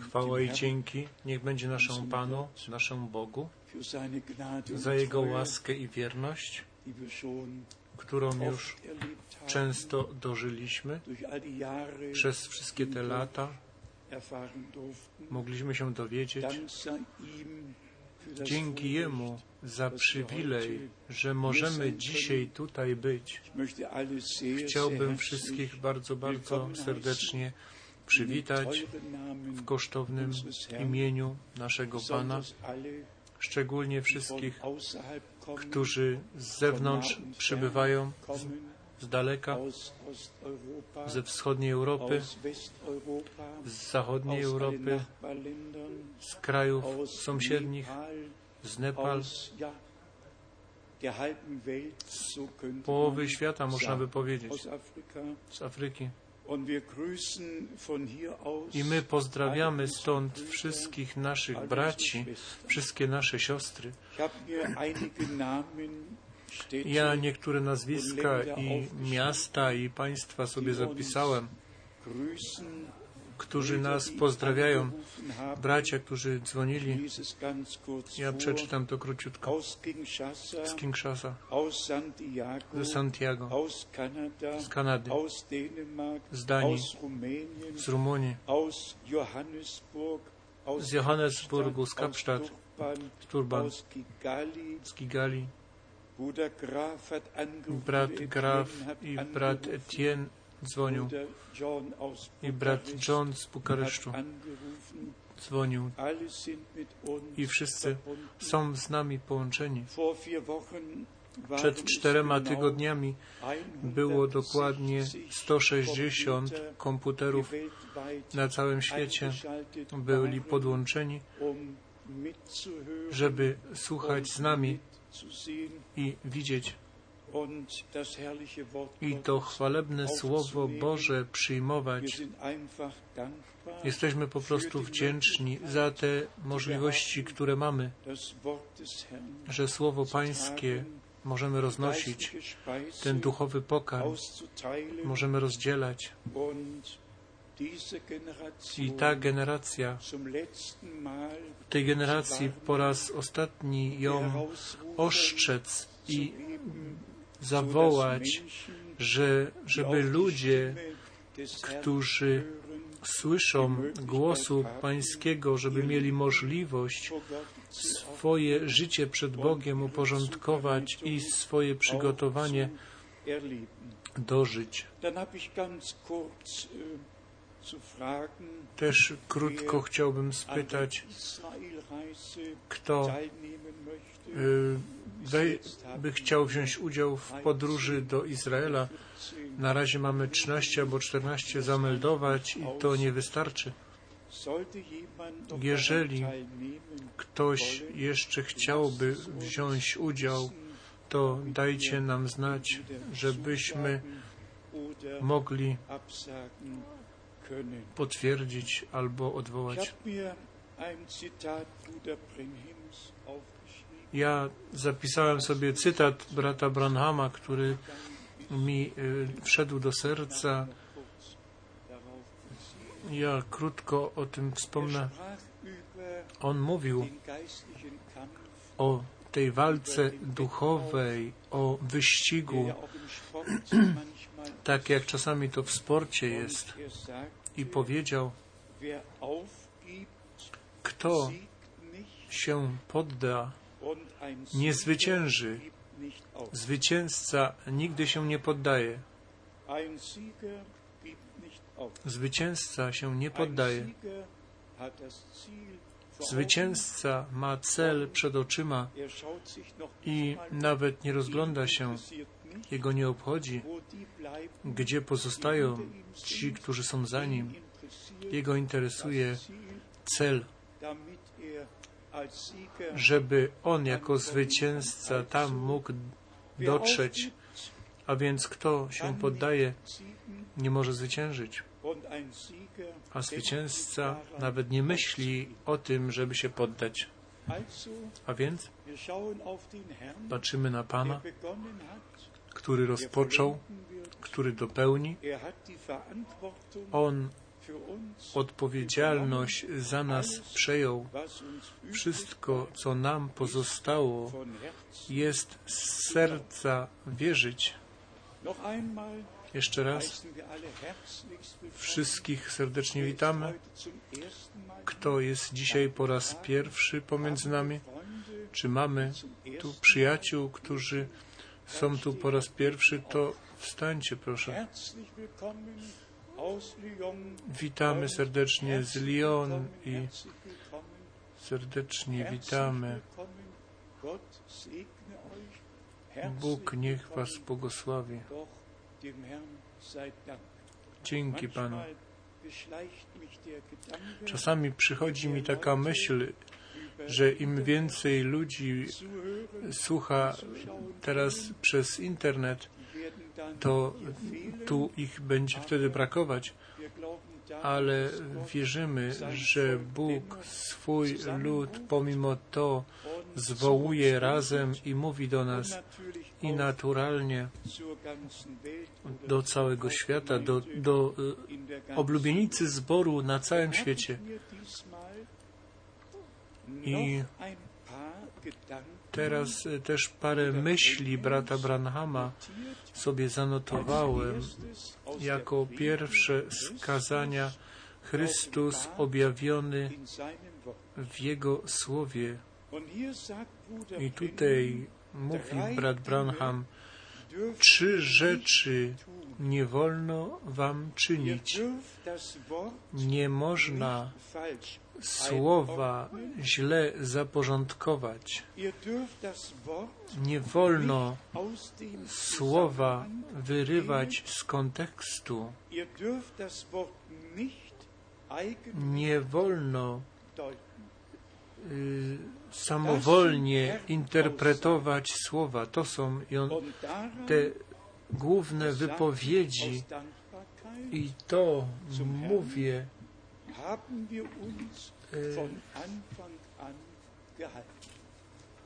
Chwała i dzięki niech będzie naszemu Panu, naszemu Bogu, za Jego łaskę i wierność, którą już często dożyliśmy. Przez wszystkie te lata mogliśmy się dowiedzieć, dzięki. Jemu za przywilej, że możemy dzisiaj tutaj być. Chciałbym wszystkich bardzo, bardzo serdecznie przywitać kosztownym imieniu naszego Pana, szczególnie wszystkich, którzy z zewnątrz przybywają z daleka, ze wschodniej Europy, z zachodniej Europy, z krajów sąsiednich, z Nepal, könnte połowy świata, można by powiedzieć, z Afryki. I my pozdrawiamy stąd wszystkich naszych braci, wszystkie nasze siostry. Ja niektóre nazwiska i miasta i państwa sobie zapisałem, którzy nas pozdrawiają, bracia, którzy dzwonili. Ja przeczytam to króciutko. Z Kinshasa, ze Santiago, z Kanady, z Danii, z Rumunii, z Johannesburgu, z Kapstadt, z Turban, z Kigali. Brat Graf i brat Etienne dzwonił i brat John z Bukaresztu dzwonił i wszyscy są z nami połączeni. Przed czterema tygodniami było dokładnie 160 komputerów na całym świecie byli podłączeni, żeby słuchać z nami i widzieć. I to chwalebne Słowo Boże przyjmować. Jesteśmy po prostu wdzięczni za te możliwości, które mamy, że Słowo Pańskie możemy roznosić, ten duchowy pokarm możemy rozdzielać. I ta generacja, tej generacji po raz ostatni ją zu i zawołać, że, żeby ludzie, którzy słyszą głosu Pańskiego, żeby mieli możliwość swoje życie przed Bogiem uporządkować i swoje przygotowanie dożyć. Też krótko chciałbym spytać, kto y, by chciał wziąć udział w podróży do Izraela. Na razie mamy 13 albo 14 zameldować i to nie wystarczy. Jeżeli Ktoś jeszcze chciałby wziąć udział, to dajcie nam znać, żebyśmy mogli potwierdzić albo odwołać. Ja zapisałem sobie cytat brata Branhama, który mi y, wszedł do serca. Ja krótko o tym wspomnę. On mówił o tej walce duchowej, o wyścigu, tak jak czasami to w sporcie jest. I powiedział, kto się podda, nie zwycięży. Zwycięzca nigdy się nie poddaje. Zwycięzca się nie poddaje. Zwycięzca ma cel przed oczyma i nawet nie rozgląda się, jego nie obchodzi, gdzie pozostają ci, którzy są za nim. Jego interesuje cel, żeby on jako zwycięzca tam mógł dotrzeć. A więc kto się poddaje, nie może zwyciężyć. A zwycięzca nawet nie myśli o tym, żeby się poddać. A więc patrzymy na Pana, który rozpoczął, który dopełni. On odpowiedzialność za nas przejął. Wszystko, co nam pozostało, jest z serca wierzyć. Jeszcze raz wszystkich serdecznie witamy. Kto jest dzisiaj po raz pierwszy pomiędzy nami? Czy mamy tu przyjaciół, którzy są tu po raz pierwszy, to wstańcie proszę. Witamy serdecznie z Lyon i serdecznie witamy. Bóg niech Was błogosławi. Dzięki Panu. Czasami przychodzi mi taka myśl, że im więcej ludzi słucha teraz przez internet, to tu ich będzie wtedy brakować, ale wierzymy, że Bóg swój lud pomimo to zwołuje razem i mówi do nas i naturalnie do całego świata, do, do oblubienicy zboru na całym świecie. I teraz też parę myśli brata Branhama sobie zanotowałem jako pierwsze skazania Chrystus objawiony w Jego Słowie. I tutaj mówi brat Branham, trzy rzeczy nie wolno wam czynić. Nie można słowa źle zaporządkować. Nie wolno słowa wyrywać z kontekstu. Nie wolno y, samowolnie interpretować słowa. To są te główne wypowiedzi i to mówię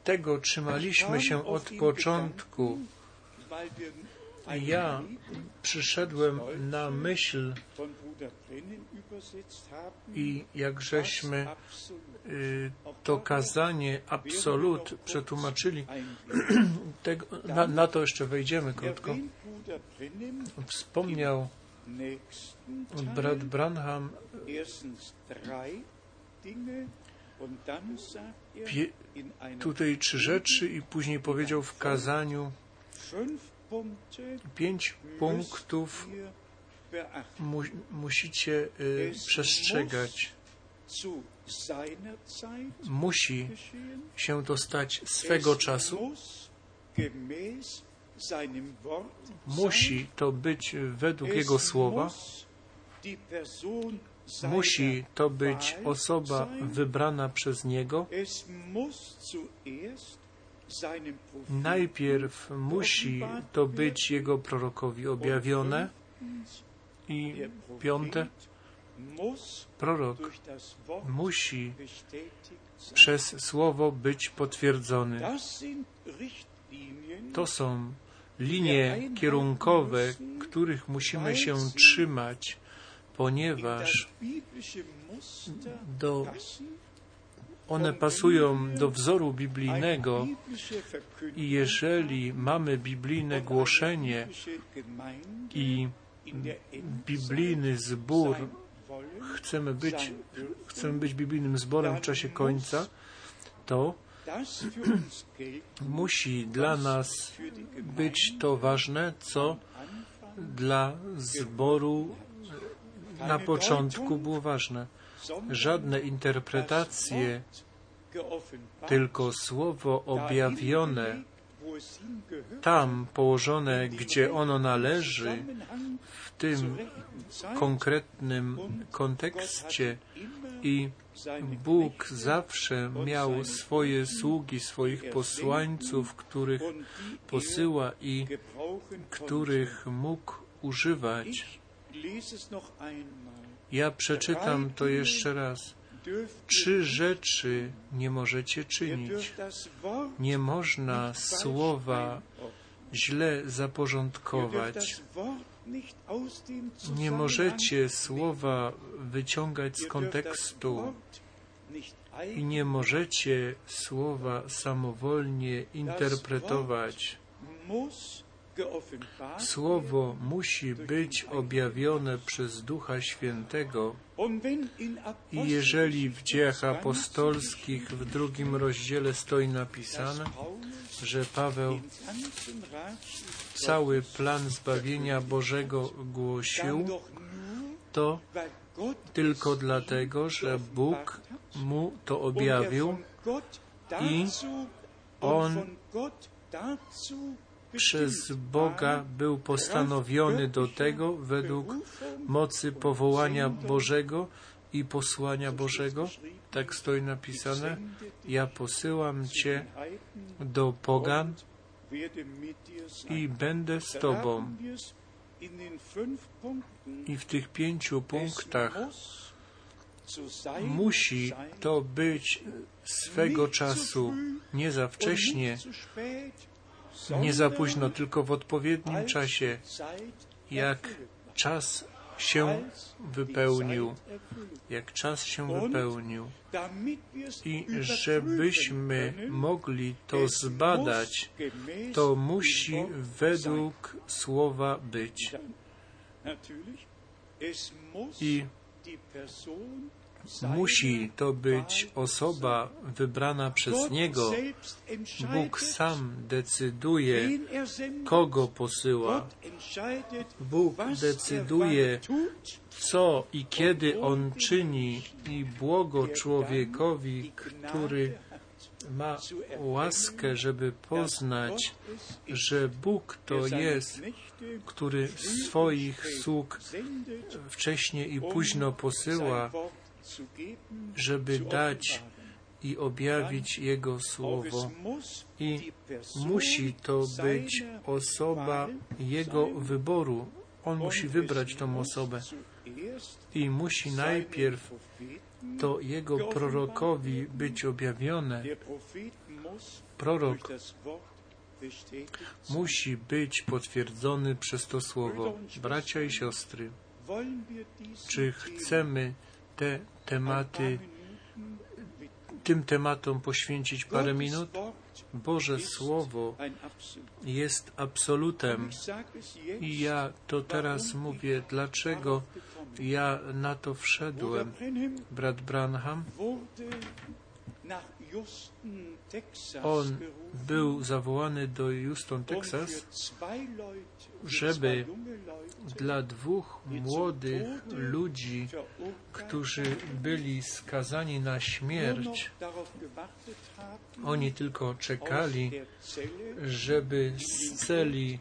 tego trzymaliśmy się od początku. Ja przyszedłem na myśl i jak żeśmy y, to kazanie absolut przetłumaczyli, tego, na, na to jeszcze wejdziemy krótko. Wspomniał brat Branham Pie, tutaj trzy rzeczy i później powiedział w kazaniu pięć punktów mu, musicie y, przestrzegać. Musi się to stać swego czasu. Musi to być według Jego słowa. Musi to być osoba wybrana przez Niego. Najpierw musi to być Jego prorokowi objawione. I piąte, prorok musi przez słowo być potwierdzony. To są linie kierunkowe, których musimy się trzymać, ponieważ do, one pasują do wzoru biblijnego i jeżeli mamy biblijne głoszenie i biblijny zbór, chcemy być, chcemy być biblijnym zborem w czasie końca, to musi dla nas być to ważne, co dla zboru na początku było ważne. Żadne interpretacje, tylko słowo objawione tam położone, gdzie ono należy, w tym konkretnym kontekście i Bóg zawsze miał swoje sługi, swoich posłańców, których posyła i których mógł używać. Ja przeczytam to jeszcze raz. Trzy rzeczy nie możecie czynić. Nie można słowa źle zaporządkować. Nie możecie słowa wyciągać z kontekstu i nie możecie słowa samowolnie interpretować. Słowo musi być objawione przez Ducha Świętego. I jeżeli w dziejach apostolskich w drugim rozdziale stoi napisane, że Paweł cały plan zbawienia Bożego głosił, to tylko dlatego, że Bóg mu to objawił i on przez Boga był postanowiony do tego według mocy powołania Bożego i posłania Bożego. Tak stoi napisane. Ja posyłam Cię do pogan i będę z Tobą. I w tych pięciu punktach musi to być swego czasu, nie za wcześnie, nie za późno, tylko w odpowiednim czasie, jak czas się wypełnił, jak czas się wypełnił. I żebyśmy mogli to zbadać, to musi według słowa być. I Musi to być osoba wybrana przez Niego. Bóg sam decyduje, kogo posyła. Bóg decyduje, co i kiedy On czyni i błogo człowiekowi, który ma łaskę, żeby poznać, że Bóg to jest, który swoich sług wcześniej i późno posyła, żeby dać i objawić Jego Słowo. I musi to być osoba Jego wyboru. On musi wybrać tą osobę. I musi najpierw to Jego prorokowi być objawione. Prorok musi być potwierdzony przez to Słowo. Bracia i siostry, czy chcemy te tematy, tym tematom poświęcić parę minut? Boże Słowo jest absolutem. I ja to teraz mówię, dlaczego ja na to wszedłem. Brat Branham, on był zawołany do Houston, Texas, żeby dla dwóch młodych ludzi, którzy byli skazani na śmierć, oni tylko czekali, żeby z celi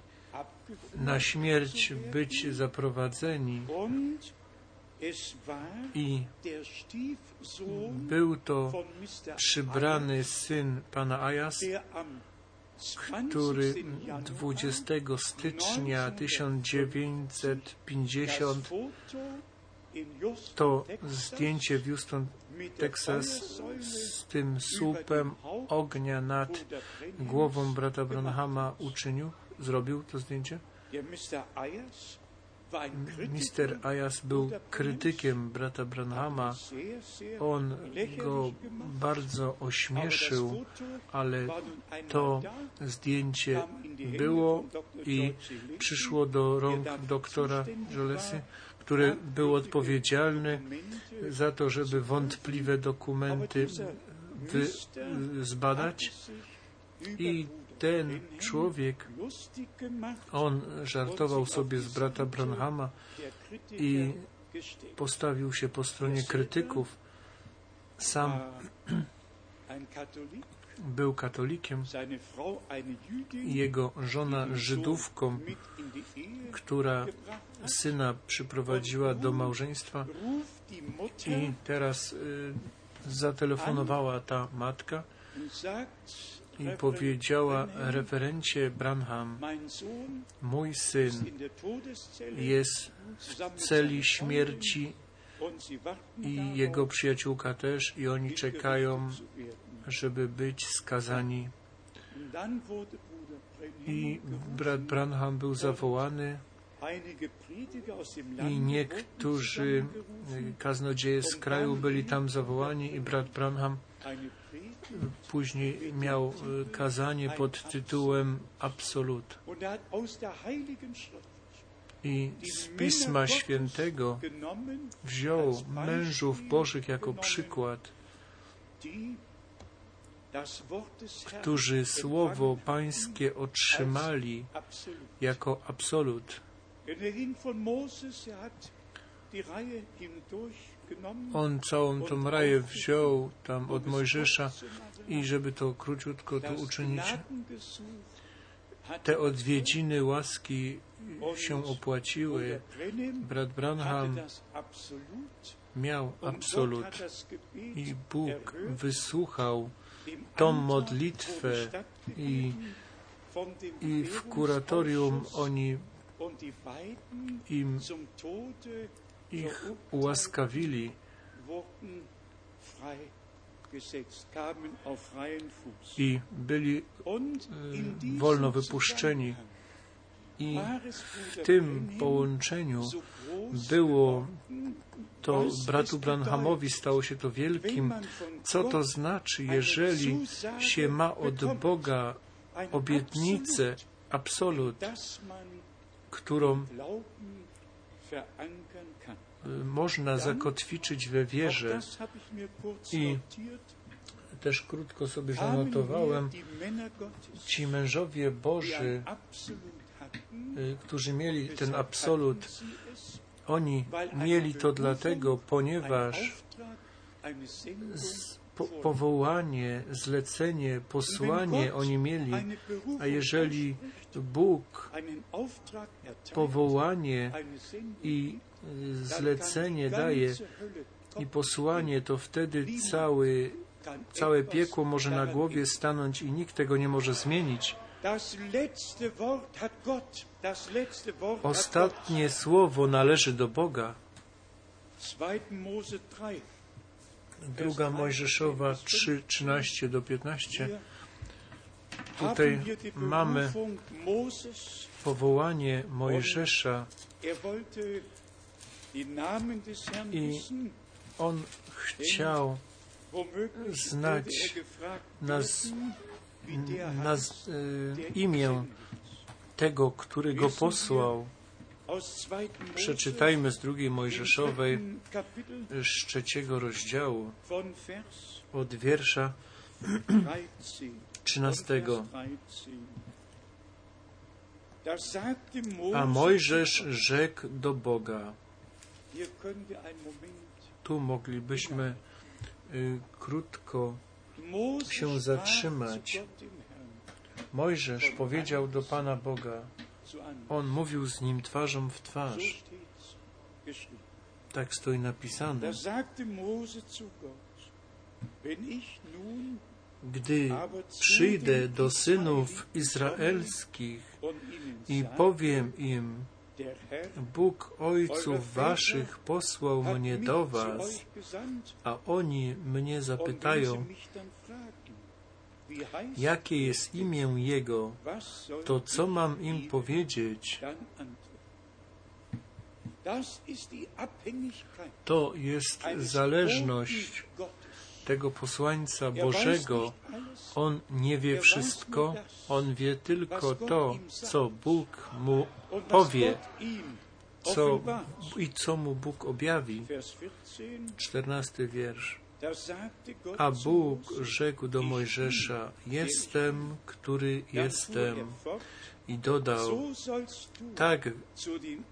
na śmierć być zaprowadzeni. I był to przybrany syn pana Ajas, który 20 stycznia 1950 to zdjęcie w Houston, Texas z tym słupem ognia nad głową brata Branhama uczynił, zrobił to zdjęcie. Mister Ayas był krytykiem brata Branhama. On go bardzo ośmieszył, ale to zdjęcie było i przyszło do rąk doktora Jolesy, który był odpowiedzialny za to, żeby wątpliwe dokumenty zbadać. I ten człowiek, on żartował sobie z brata Branhama i postawił się po stronie krytyków. Sam był katolikiem, jego żona Żydówką, która syna przyprowadziła do małżeństwa i teraz y, zatelefonowała ta matka i powiedziała referencie Branham, mój syn jest w celi śmierci i jego przyjaciółka też i oni czekają, żeby być skazani. I brat Branham był zawołany I niektórzy kaznodzieje z kraju byli tam zawołani i brat Branham później miał kazanie pod tytułem Absolut. I z Pisma Świętego wziął mężów Bożych jako przykład, którzy Słowo Pańskie otrzymali jako absolut. On całą tą raję wziął tam od Mojżesza i żeby to króciutko tu uczynić, te odwiedziny łaski się opłaciły. Brat Branham miał absolut i Bóg wysłuchał tą modlitwę i, i w kuratorium oni im ich ułaskawili i byli e, wolno wypuszczeni. I w tym połączeniu było to bratu Branhamowi stało się to wielkim. Co to znaczy, jeżeli się ma od Boga obietnicę, absolut, którą można zakotwiczyć we wierze i też krótko sobie zanotowałem, ci mężowie Boży, y, którzy mieli ten absolut, oni mieli to dlatego, ponieważ po, powołanie, zlecenie, posłanie oni mieli, a jeżeli Bóg powołanie i zlecenie daje i posłanie, to wtedy cały, całe piekło może na głowie stanąć i nikt tego nie może zmienić. Ostatnie słowo należy do Boga. Druga Mojżeszowa 3, 13 do 15. Tutaj mamy powołanie Mojżesza i on chciał znać naz, naz, e, imię tego, który go posłał. Przeczytajmy z drugiej Mojżeszowej z trzeciego rozdziału od wiersza trzynastego. A Mojżesz rzekł do Boga. Tu moglibyśmy y, krótko się zatrzymać. Mojżesz powiedział do Pana Boga, on mówił z nim twarzą w twarz. Tak stoi napisane. Gdy przyjdę do synów izraelskich i powiem im, Bóg ojców waszych posłał mnie do was, a oni mnie zapytają, jakie jest imię Jego, to co mam im powiedzieć? To jest zależność tego posłańca Bożego. On nie wie wszystko, on wie tylko to, co Bóg mu powie, co, i co mu Bóg objawi. Czternasty wiersz. A Bóg rzekł do Mojżesza, jestem, który jestem. I dodał, tak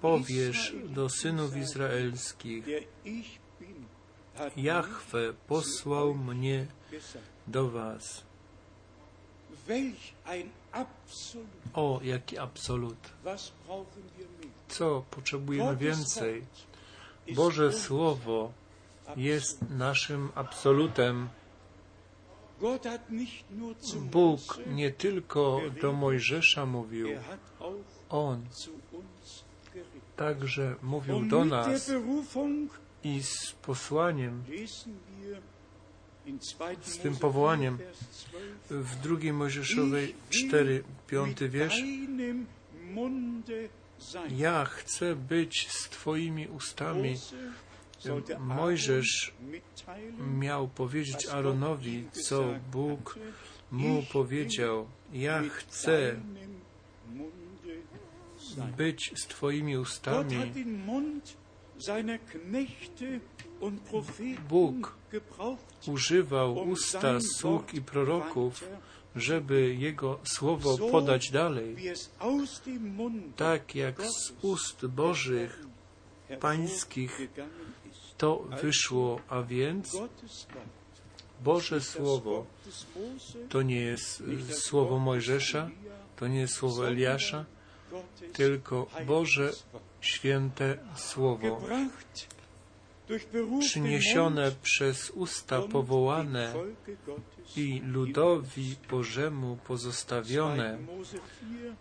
powiesz do synów izraelskich, Jahwe posłał mnie do was. O, jaki absolut. Co potrzebujemy więcej? Boże Słowo jest naszym absolutem. Bóg nie tylko do Mojżesza mówił, On także mówił do nas i z posłaniem, z tym powołaniem w drugiej Mojżeszowej 4, 5 wiersz. ja chcę być z Twoimi ustami. Mojżesz miał powiedzieć Aaronowi, co Bóg mu powiedział. Ja chcę być z Twoimi ustami. Bóg używał usta sług i proroków, żeby Jego słowo podać dalej. Tak jak z ust Bożych, Pańskich to wyszło, a więc Boże Słowo to nie jest y, słowo Mojżesza, to nie jest słowo Eliasza, tylko Boże święte Słowo, przyniesione przez usta powołane i ludowi Bożemu pozostawione.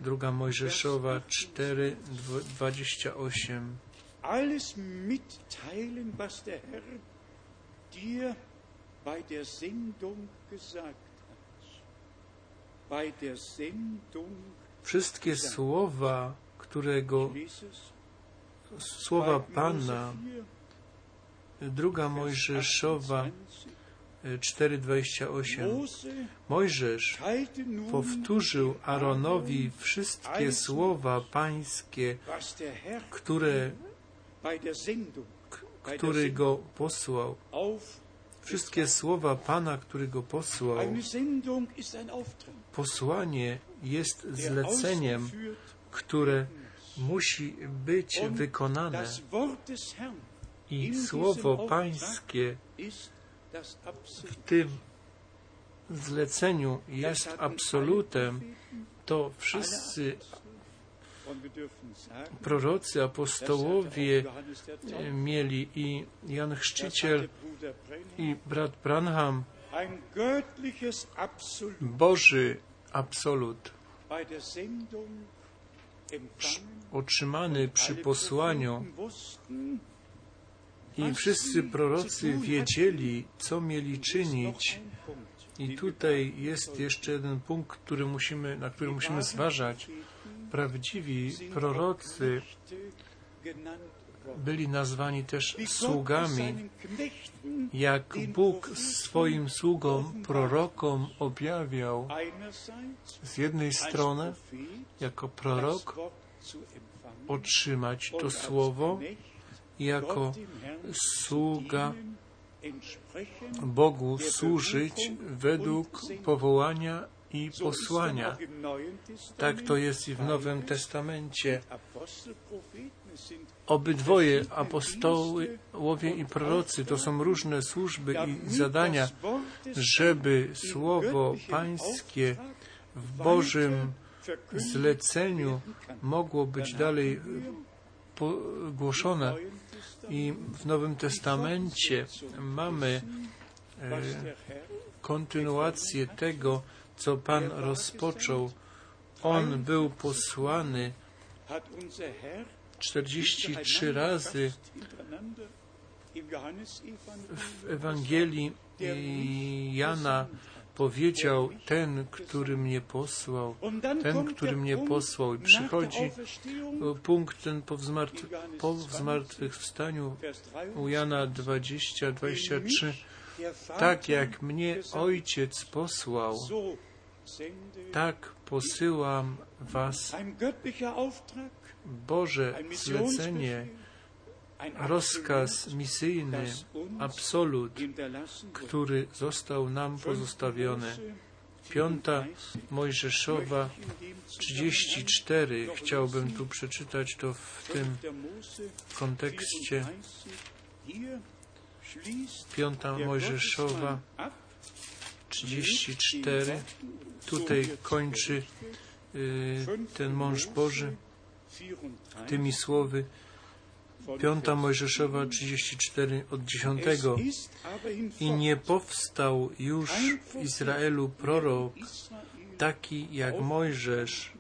Druga Mojżeszowa 4, 28 alles mitteilen, was der Herr dir bei der Sendung gesagt hat. Bei der Sendung Wszystkie słowa, którego słowa Pana, druga Mojżeszowa 4:28. Mojżesz powtórzył Aaronowi wszystkie słowa pańskie, które który go posłał. Wszystkie słowa Pana, który go posłał. Posłanie jest zleceniem, które musi być wykonane. I słowo Pańskie w tym zleceniu jest absolutem, to wszyscy prorocy, apostołowie mieli i Jan Chrzciciel i brat Branham. Boży absolut otrzymany przy posłaniu i wszyscy prorocy wiedzieli, co mieli czynić. I tutaj jest jeszcze jeden punkt, który musimy, na który musimy zważać. Prawdziwi prorocy byli nazwani też sługami, jak Bóg swoim sługom, prorokom objawiał. Z jednej strony jako prorok otrzymać to słowo, jako sługa Bogu służyć według powołania i posłania. Tak to jest i w Nowym Testamencie. Obydwoje apostołowie i prorocy to są różne służby i zadania, żeby słowo pańskie w Bożym zleceniu mogło być dalej głoszone. I w Nowym Testamencie mamy e, kontynuację tego, co Pan rozpoczął. On był posłany 43 razy w Ewangelii Jana powiedział ten, który mnie posłał, ten, który mnie posłał. I przychodzi punkt ten po, wzmart po wstaniu u Jana 20, 23. Tak jak mnie ojciec posłał, tak posyłam Was. Boże zlecenie, rozkaz misyjny, absolut, który został nam pozostawiony. Piąta Mojżeszowa 34. Chciałbym tu przeczytać to w tym kontekście. Piąta Mojżeszowa 34 tutaj kończy y, ten mąż Boży tymi słowy. Piąta Mojżeszowa 34 od 10. I nie powstał już w Izraelu prorok taki jak Mojżesz,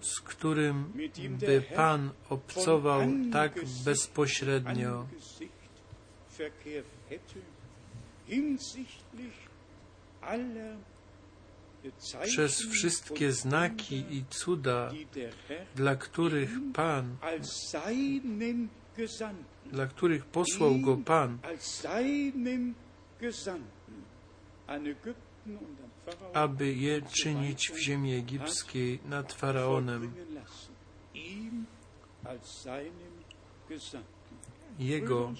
z którym by Pan obcował tak bezpośrednio. Aller przez wszystkie znaki i cuda, dla których Pan, dla których posłał go Pan, aby je czynić w ziemi egipskiej nad Faraonem, Jego,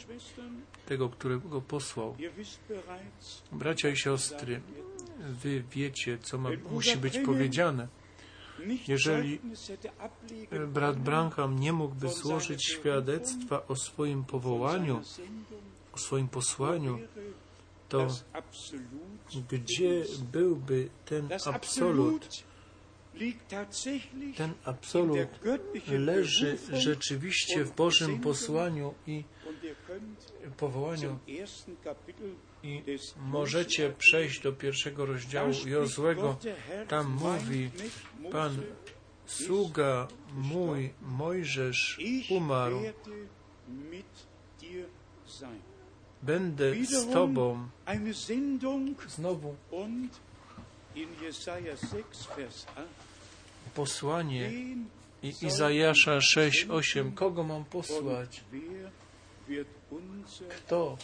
tego, którego go posłał. Bracia i siostry, wy wiecie, co ma, musi być powiedziane. Jeżeli ablegen Brat Branham nie mógłby złożyć świadectwa o swoim powołaniu, o swoim posłaniu, to gdzie byłby ten absolut? Ten absolut leży rzeczywiście w Bożym posłaniu i powołaniu i możecie przejść do pierwszego rozdziału Jozłego. Tam mówi Pan, sługa mój Mojżesz umarł, będę z Tobą. Znowu und in Jesaja 6, Vers 8, posłanie i Izajasza ich 6, senden 8. Kogo mam posłać? Kto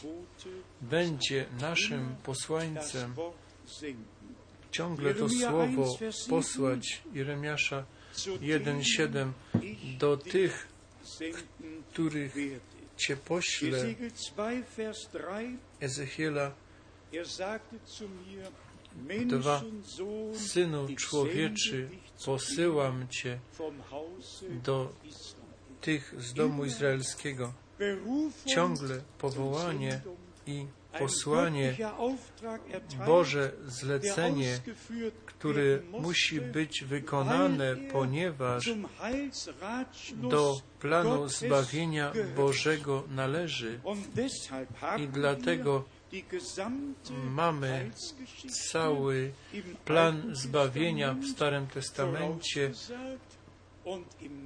będzie naszym posłańcem? Ciągle to słowo 1, vers 7. posłać Jeremiasza Zu 1,7 denen ich do tych, których. Cię poślę. Ezekiel 2, Vers 3, Ezechiela er sagte zu mir, Dwa. Menschensohn, Synu ich człowieczy, posyłam Cię do tych z domu izraelskiego. Ciągle powołanie i posłanie, Boże zlecenie, które musi być wykonane, ponieważ do planu zbawienia. Bożego należy. I dlatego mamy cały plan zbawienia w Starym Testamencie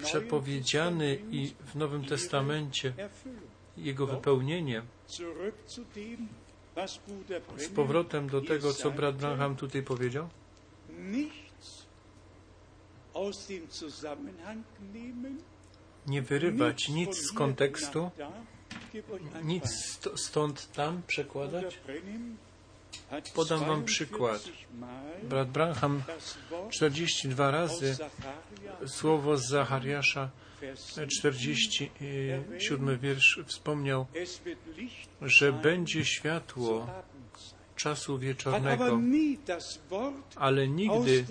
przepowiedziany i w Nowym Testamencie jego wypełnienie. Z powrotem do tego, co brat sagte, Branham tutaj powiedział. Nie wyrywać nic z kontekstu, nic stąd tam przekładać. Podam wam 42 przykład. Brat Branham das Wort 42 aus razy słowo z Zachariasza Vers 47 wiersz wspomniał, że będzie światło. Czasu wieczornego, ale nigdy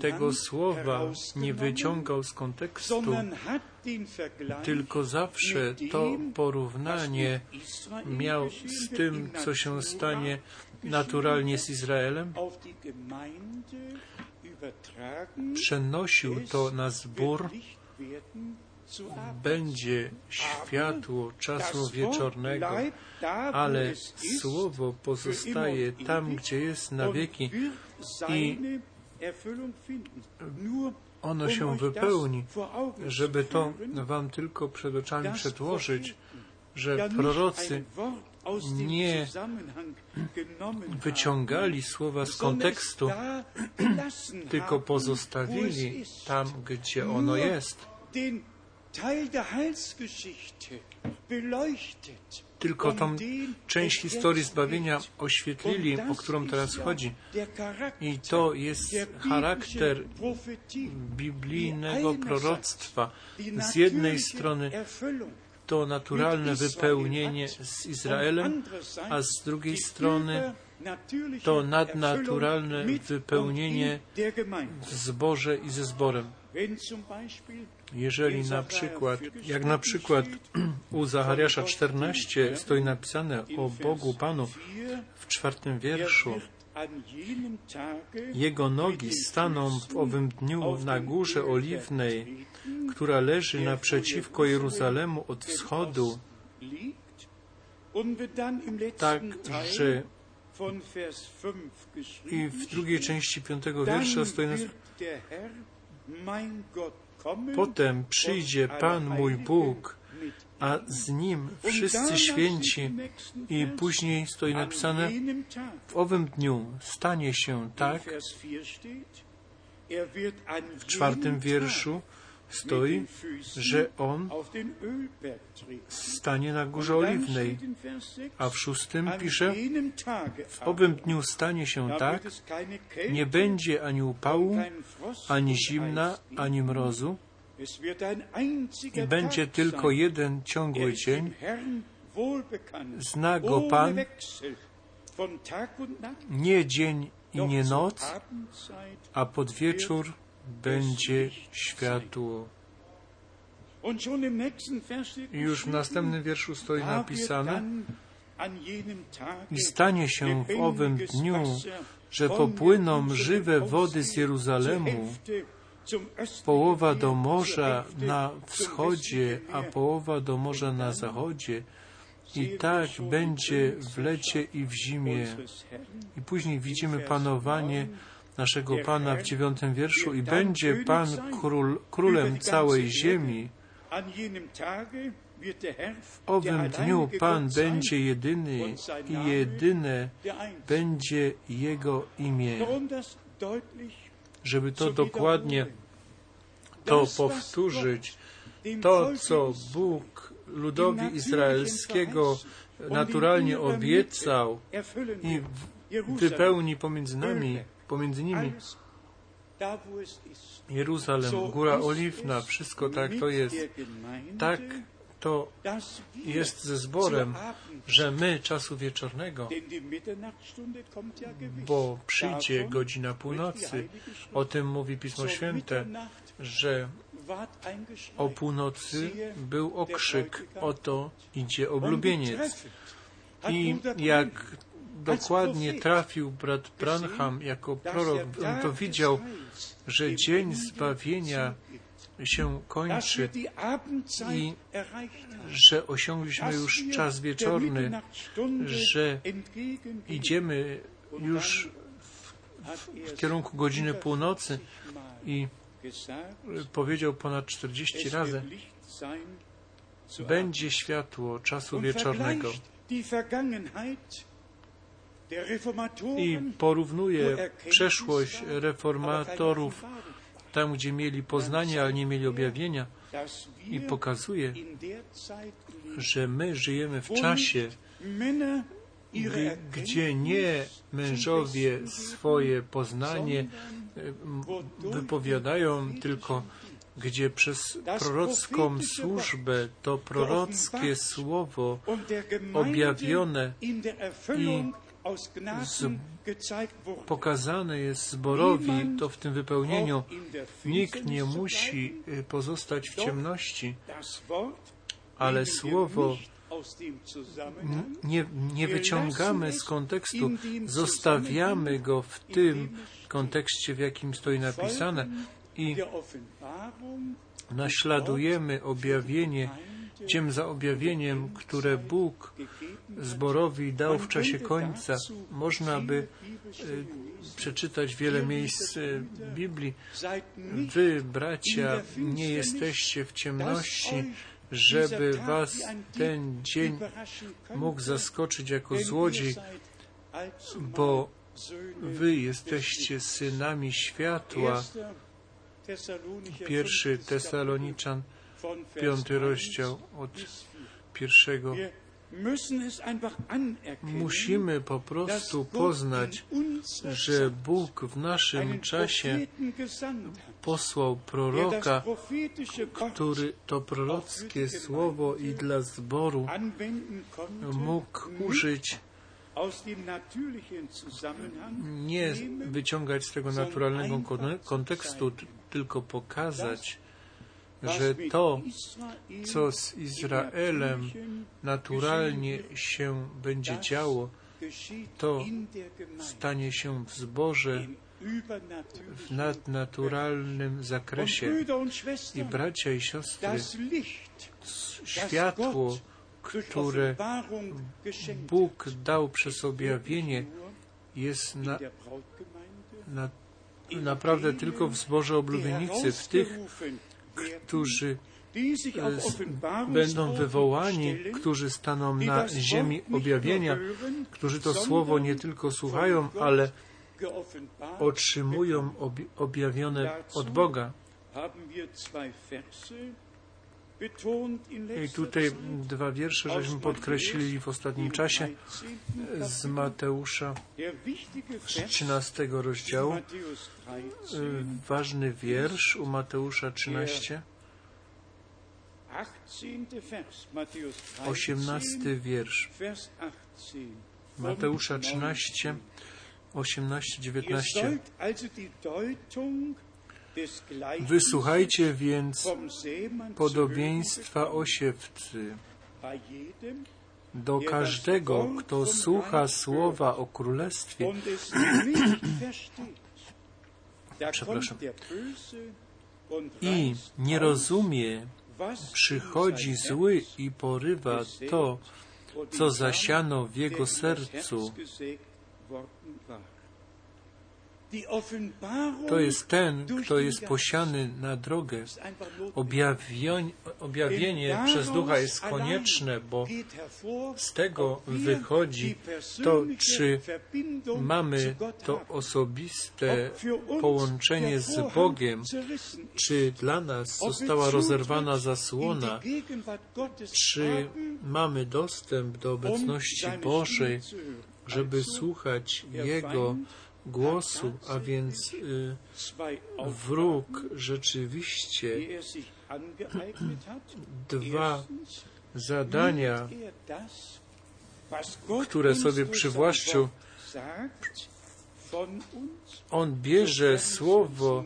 tego słowa nie wyciągał z kontekstu, tylko zawsze to porównanie miał z tym, co się stanie naturalnie z Izraelem, przenosił to na zbór, będzie światło czasu wieczornego, ale słowo pozostaje tam, gdzie jest na wieki. Nur Ono się wypełni, żeby to wam tylko przed oczami Propheten że prorocy nie wyciągali słowa z kontekstu, tylko pozostawili tam, gdzie ono jest. Tylko um tą część historii zbawienia geht. oświetlili, o którą teraz chodzi. I to jest charakter biblijnego proroctwa. Z jednej strony to naturalne wypełnienie z Izraelem, a z drugiej strony to nadnaturalne wypełnienie w zborze i ze zborem. Jeżeli na przykład, jak na przykład u Zachariasza 14 stoi napisane o Bogu Panu w czwartym wierszu, Jego nogi staną w owym dniu na górze oliwnej, która leży naprzeciwko Jeruzalemu od wschodu, tak, że i w drugiej części piątego wiersza stoi nas, potem przyjdzie Pan mój Bóg a z nim wszyscy święci. I później stoi napisane, w owym dniu stanie się tak, w czwartym wierszu stoi, że on stanie na górze oliwnej, a w szóstym pisze, w owym dniu stanie się tak, nie będzie ani upału, ani zimna, ani mrozu, i będzie tylko jeden ciągły dzień. Zna go Pan, nie dzień i nie noc, a pod wieczór będzie światło. I już w następnym wierszu stoi napisane, i stanie się w owym dniu, że popłyną żywe wody z Jeruzalemu, połowa do morza na wschodzie, a połowa do morza na zachodzie. I tak będzie w lecie i w zimie. I później widzimy panowanie naszego Pana w dziewiątym wierszu i będzie Pan król, królem całej ziemi. W owym dniu Pan będzie jedyny i jedyne będzie Jego imię. Żeby to dokładnie to powtórzyć, to co Bóg ludowi izraelskiego naturalnie obiecał i wypełni pomiędzy nami, pomiędzy nimi. Jeruzalem, Góra Oliwna, wszystko tak to jest. Tak to jest ze zborem, że my czasu wieczornego, bo przyjdzie godzina północy, o tym mówi Pismo Święte, że o północy był okrzyk, oto idzie oblubieniec. I jak dokładnie trafił brat Branham jako prorok, on to widział, że dzień zbawienia się kończy i że osiągliśmy już czas wieczorny, że idziemy już w, w kierunku godziny północy i powiedział ponad 40 razy, będzie światło czasu wieczornego. I porównuje przeszłość reformatorów tam, gdzie mieli poznanie, ale nie mieli objawienia. i pokazuje, że my żyjemy w czasie, gdzie nie mężowie swoje poznanie wypowiadają, tylko gdzie przez prorocką służbę to prorockie słowo objawione i z, pokazane jest zborowi, to w tym wypełnieniu nikt nie musi pozostać w ciemności, ale słowo nie, nie wyciągamy z kontekstu, zostawiamy go w tym kontekście, w jakim stoi napisane i naśladujemy objawienie, tym za objawieniem, które Bóg zborowi dał w czasie końca. Można by e, przeczytać wiele miejsc e, Biblii. Wy, bracia, nie jesteście w ciemności, żeby was ten dzień mógł zaskoczyć jako złodziej, bo wy jesteście synami światła. Pierwszy Tesaloniczan, piąty rozdział od pierwszego. Musimy po prostu poznać, że Bóg w naszym czasie posłał proroka, który to prorockie słowo i dla zboru mógł użyć nie wyciągać z tego naturalnego kontekstu, tylko pokazać, że to, co z Izraelem naturalnie się będzie działo, to stanie się w zborze w nadnaturalnym zakresie. I bracia i siostry, światło, które Bóg dał przez objawienie, jest na, na, naprawdę tylko w zborze oblubienicy, w tych, którzy będą wywołani, którzy staną na ziemi objawienia, którzy to słowo nie tylko słuchają, ale otrzymują objawione od Boga. I tutaj dwa wiersze żeśmy podkreślili w ostatnim czasie z Mateusza z 13 rozdziału. Ważny wiersz u Mateusza 13. 18 wiersz. Mateusza 13, 18, 19. Wysłuchajcie więc podobieństwa o siewcy. Do każdego, kto słucha słowa o królestwie, przepraszam, i nie rozumie, przychodzi zły i porywa to, co zasiano w jego sercu. To jest ten, kto jest posiany na drogę. Objawienie, objawienie przez Ducha jest konieczne, bo z tego wychodzi to, czy mamy to osobiste połączenie z Bogiem, czy dla nas została rozerwana zasłona, czy mamy dostęp do obecności Bożej, żeby słuchać Jego głosu, a więc y, wróg rzeczywiście dwa zadania, które sobie przywłaszczył. On bierze słowo,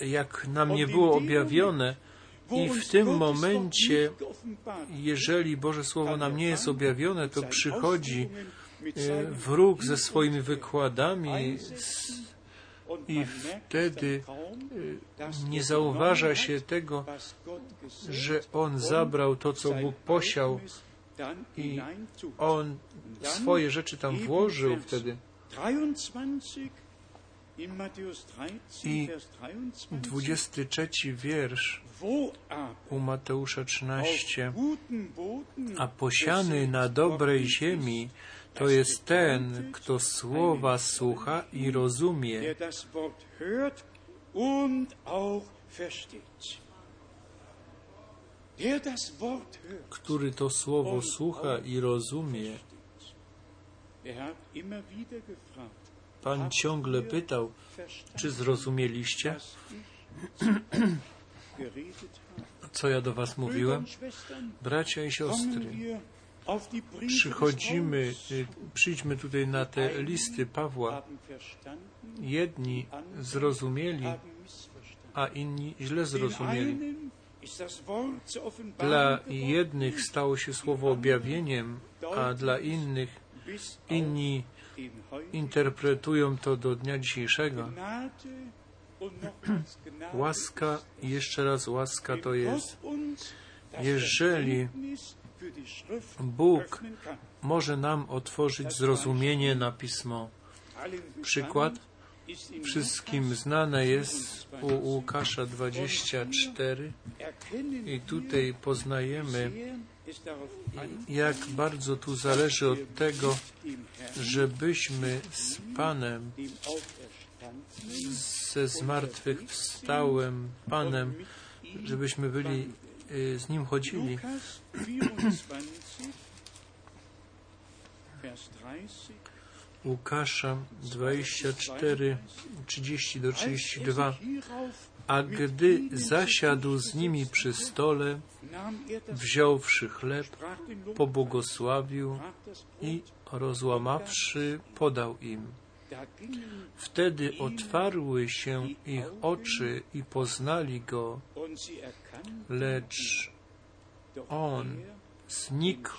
jak nam nie było objawione, i w tym momencie, jeżeli Boże Słowo nam nie jest objawione, to przychodzi wróg ze swoimi wykładami i wtedy nie zauważa się tego, że on zabrał to, co Bóg posiał i on swoje rzeczy tam włożył wtedy. I 23 wiersz u Mateusza 13. A posiany na dobrej ziemi to jest ten, kto słowa słucha i rozumie. Który to słowo słucha i rozumie. Pan ciągle pytał, czy zrozumieliście, co ja do Was mówiłem? Bracia i siostry, przychodzimy, y, przyjdźmy tutaj na te listy Pawła. Jedni zrozumieli, a inni źle zrozumieli. Dla jednych stało się słowo objawieniem, a dla innych inni interpretują to do dnia dzisiejszego. Łaska, jeszcze raz łaska to jest, jeżeli Bóg może nam otworzyć zrozumienie na pismo. Przykład wszystkim znane jest u Łukasza 24 i tutaj poznajemy, jak bardzo tu zależy od tego, żebyśmy z Panem, ze zmartwychwstałym Panem, żebyśmy byli z Nim chodzili. Łukasza 24, 30 do 32. A gdy zasiadł z nimi przy stole, wziąwszy chleb, pobłogosławił i rozłamawszy, podał im. Wtedy otwarły się ich oczy i poznali go, lecz on znikł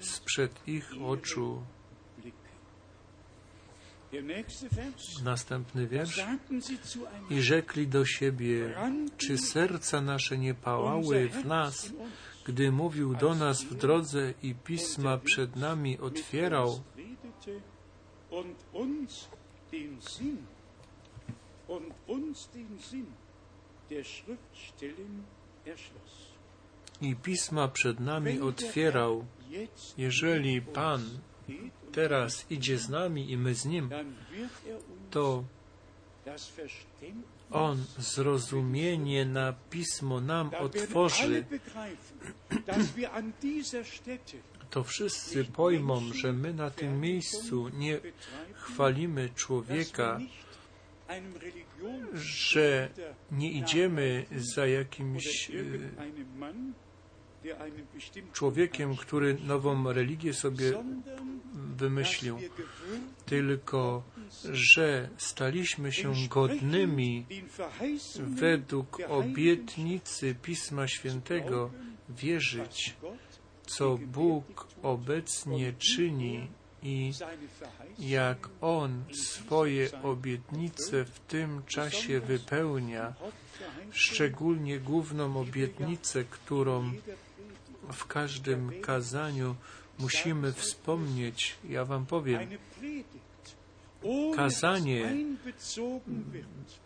sprzed ich oczu. Następny wiersz. I rzekli do siebie, czy serca nasze nie pałały w nas, gdy mówił do nas w drodze i pisma przed nami otwierał? der Schriftstellen. I pisma przed nami otwierał. Jeżeli Pan teraz idzie z nami i my z Nim, er to On zrozumienie na pismo nam otworzy. To wszyscy pojmą, że my na tym miejscu nie chwalimy człowieka, że nie idziemy za jakimś e, człowiekiem, który nową religię sobie wymyślił, tylko że staliśmy się godnymi według obietnicy Pisma Świętego wierzyć, co Bóg obecnie czyni i jak On swoje obietnice w tym czasie wypełnia, szczególnie główną obietnicę, którą w każdym kazaniu musimy wspomnieć. Ja Wam powiem, Kazanie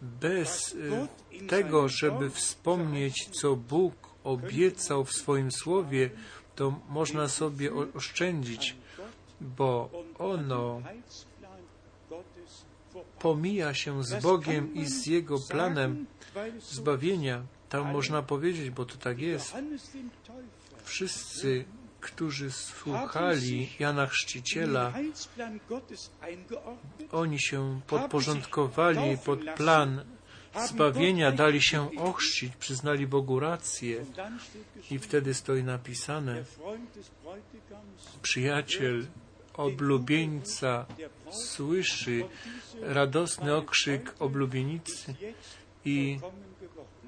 bez y, tego, żeby wspomnieć, co Bóg obiecał w swoim słowie, to można sobie oszczędzić, bo ono pomija się z Bogiem i z Jego planem zbawienia. Tam można powiedzieć, bo to tak jest. Wszyscy, którzy słuchali Jana Chrzciciela, oni się podporządkowali pod plan zbawienia, dali się ochrzcić, przyznali Bogu rację. I wtedy stoi napisane, przyjaciel oblubieńca słyszy radosny okrzyk oblubienicy i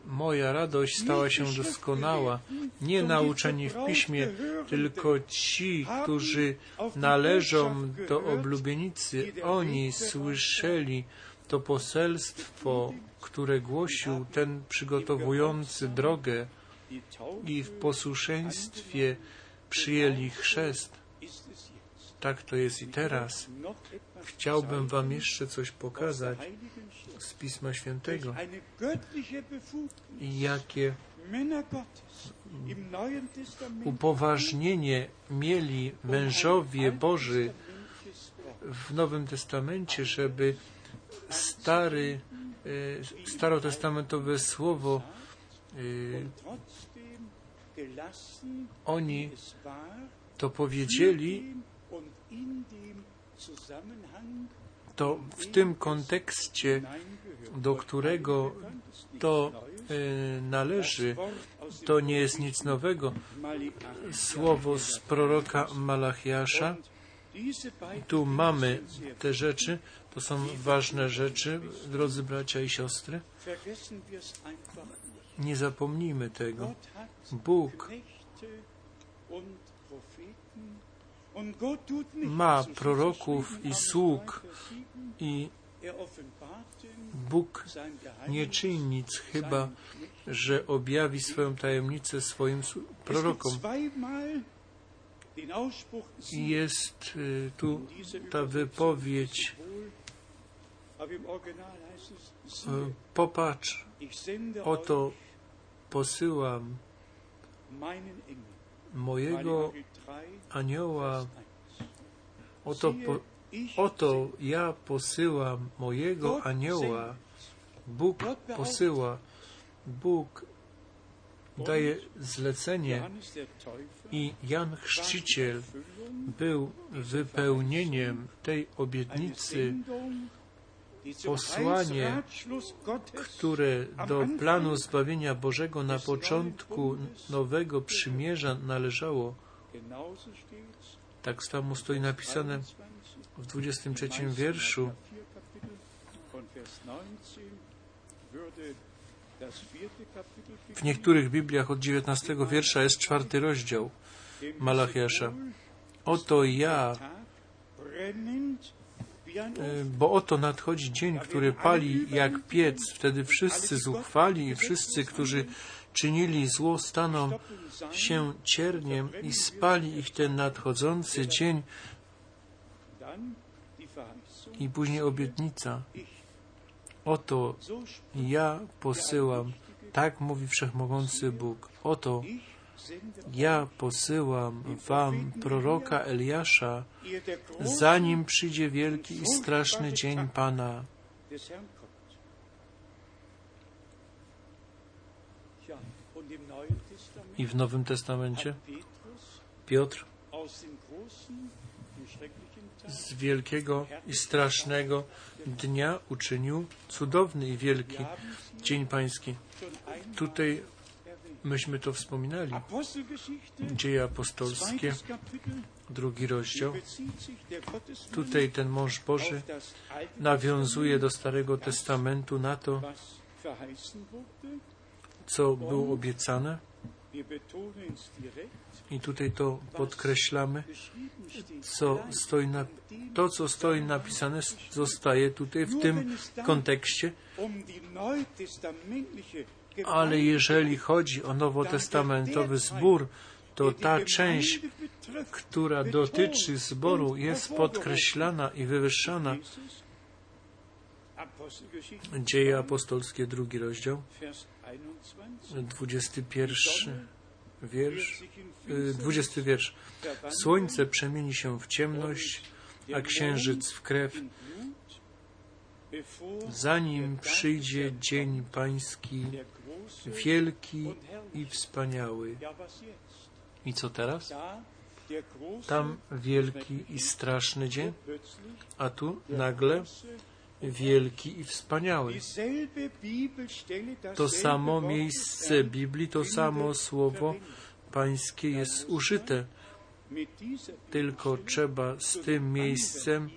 moja radość stała się doskonała. Nie nauczeni w piśmie, tylko ci, którzy należą do oblubienicy, oni słyszeli to poselstwo, które głosił ten przygotowujący drogę i w posłuszeństwie przyjęli chrzest. Tak to jest i teraz. Chciałbym Wam jeszcze coś pokazać z Pisma Świętego. Jakie upoważnienie mieli mężowie Boży w Nowym Testamencie, żeby stary, e, starotestamentowe słowo e, oni to powiedzieli, to w tym kontekście, do którego to e, należy, to nie jest nic nowego. Słowo z proroka Malachiasza, tu mamy te rzeczy, to są ważne rzeczy, drodzy bracia i siostry. Nie zapomnijmy tego. Bóg Knechte und Propheten und Gott tut nicht, ma proroków i sług Vers 7, i Er Bóg nie czyni nic, chyba że objawi swoją tajemnicę swoim prorokom. jest y, tu ta wypowiedź, y, popatrz, oto posyłam mojego Malachi 3, anioła, Vers 1. oto, po, oto ja posyłam mojego anioła. Bóg posyła, Bóg daje zlecenie i Jan Chrzciciel był wypełnieniem tej obietnicy, posłanie, które do planu zbawienia Bożego na początku nowego przymierza należało. Tak samo stoi napisane w 23 wierszu. W niektórych Bibliach od 19 wiersza jest czwarty rozdział Malachiasza. Oto ja, e, bo oto nadchodzi dzień, który pali jak piec. Wtedy wszyscy zuchwali i wszyscy, którzy czynili zło, staną się cierniem i spali ich ten nadchodzący dzień i później obietnica. Oto ja posyłam Tak mówi Wszechmogący Bóg. Oto ja posyłam wam proroka Eliasza, zanim przyjdzie wielki i straszny dzień Pana. I w Nowym Testamencie Piotr z wielkiego i strasznego dnia uczynił cudowny i wielki dzień Pański. Tutaj myśmy to wspominali. Dzieje apostolskie, drugi rozdział. Tutaj ten mąż Boży nawiązuje do Starego Testamentu na to, co było obiecane. I tutaj to podkreślamy, co stoi na, to, co stoi napisane, zostaje tutaj w tym kontekście. Ale jeżeli chodzi o nowotestamentowy zbór, to ta część, która dotyczy zboru, jest podkreślana i wywyższana. Dzieje apostolskie, drugi rozdział, 21 wiersz, 20 wiersz. Słońce przemieni się w ciemność, a księżyc w krew, zanim przyjdzie dzień pański, wielki i wspaniały. I co teraz? Tam wielki i straszny dzień, a tu nagle wielki i wspaniały. To samo miejsce Biblii, to samo słowo pańskie jest użyte. Tylko trzeba z tym miejscem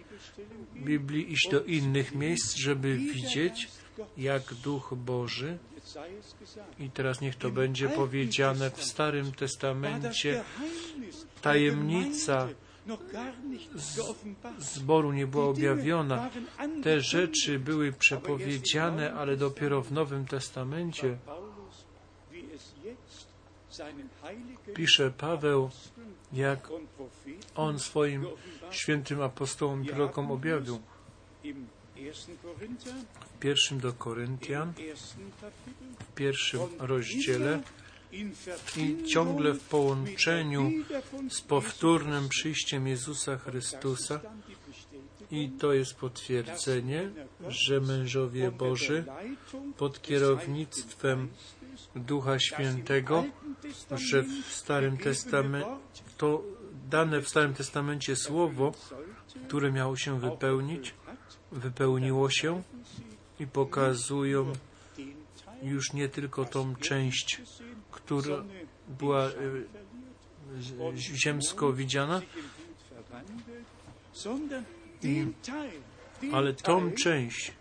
Biblii iść do innych miejsc, żeby widzieć, jak Duch Boży, i teraz niech to będzie powiedziane w Starym Testamencie, tajemnica zboru nie była objawiona. Te rzeczy były przepowiedziane, ale dopiero w Nowym Testamencie. Pisze Paweł, jak on swoim świętym apostołom i prorokom objawił. W pierwszym do Koryntian, w pierwszym rozdziale i ciągle w połączeniu z powtórnym przyjściem Jezusa Chrystusa. I to jest potwierdzenie, że mężowie Boży pod kierownictwem Ducha Świętego, że w Starym Testamencie, to dane w Starym Testamencie słowo, które miało się wypełnić, wypełniło się i pokazują już nie tylko tą część, która była e, ziemsko widziana, i, ale tą część,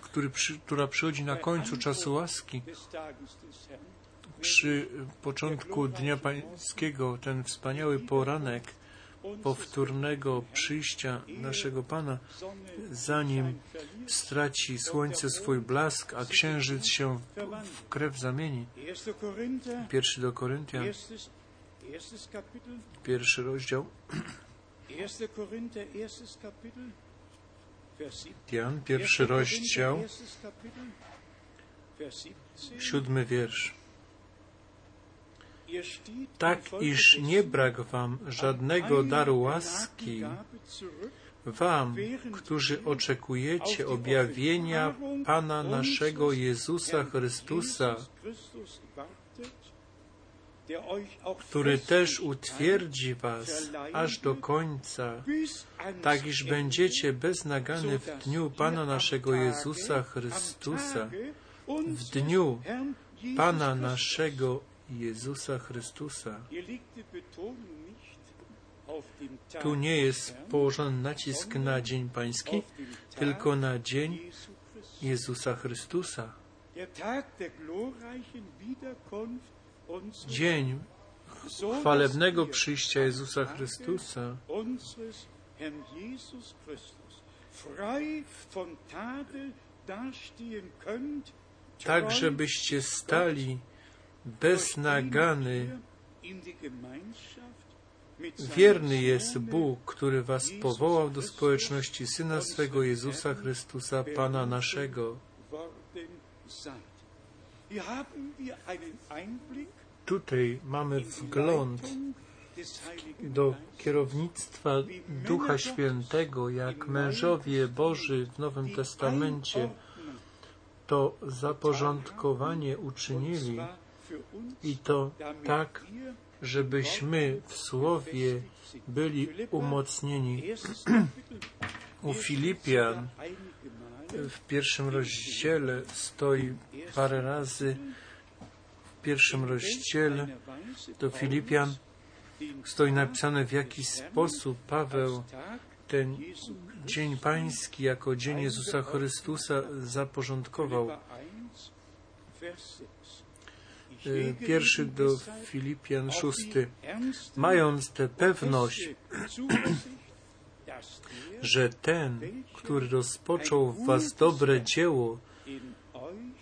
który która przychodzi na końcu czasu łaski, przy początku Dnia Pańskiego, ten wspaniały poranek powtórnego przyjścia naszego Pana, zanim straci słońce swój blask, a księżyc się w krew zamieni. Pierwszy do Koryntian, pierwszy rozdział. Jan, pierwszy rozdział, siódmy wiersz. Tak, iż nie brak wam żadnego daru łaski, wam, którzy oczekujecie objawienia Pana naszego Jezusa Chrystusa, który też utwierdzi was aż do końca, tak iż będziecie beznagany w dniu Pana naszego Jezusa Chrystusa, w dniu Pana naszego Jezusa Chrystusa. Tu nie jest położony nacisk na Dzień Pański, tylko na Dzień Jezusa Chrystusa. Dzień chwalebnego przyjścia Jezusa Chrystusa. Tak, żebyście stali bez nagany. Wierny jest Bóg, który Was powołał do społeczności Syna swego Jezusa Chrystusa, Pana naszego. Tutaj mamy wgląd do kierownictwa Ducha Świętego, jak mężowie Boży w Nowym Testamencie to zaporządkowanie uczynili i to tak, żebyśmy w Słowie byli umocnieni. U Filipian w pierwszym rozdziale stoi parę razy, w pierwszym rozdziale do Filipian stoi napisane w jaki sposób Paweł ten Dzień Pański jako Dzień Jezusa Chrystusa zaporządkował. Y, Pierwszy do Filipian szósty. Mając tę pewność, że ten, który rozpoczął w was dobre dzieło,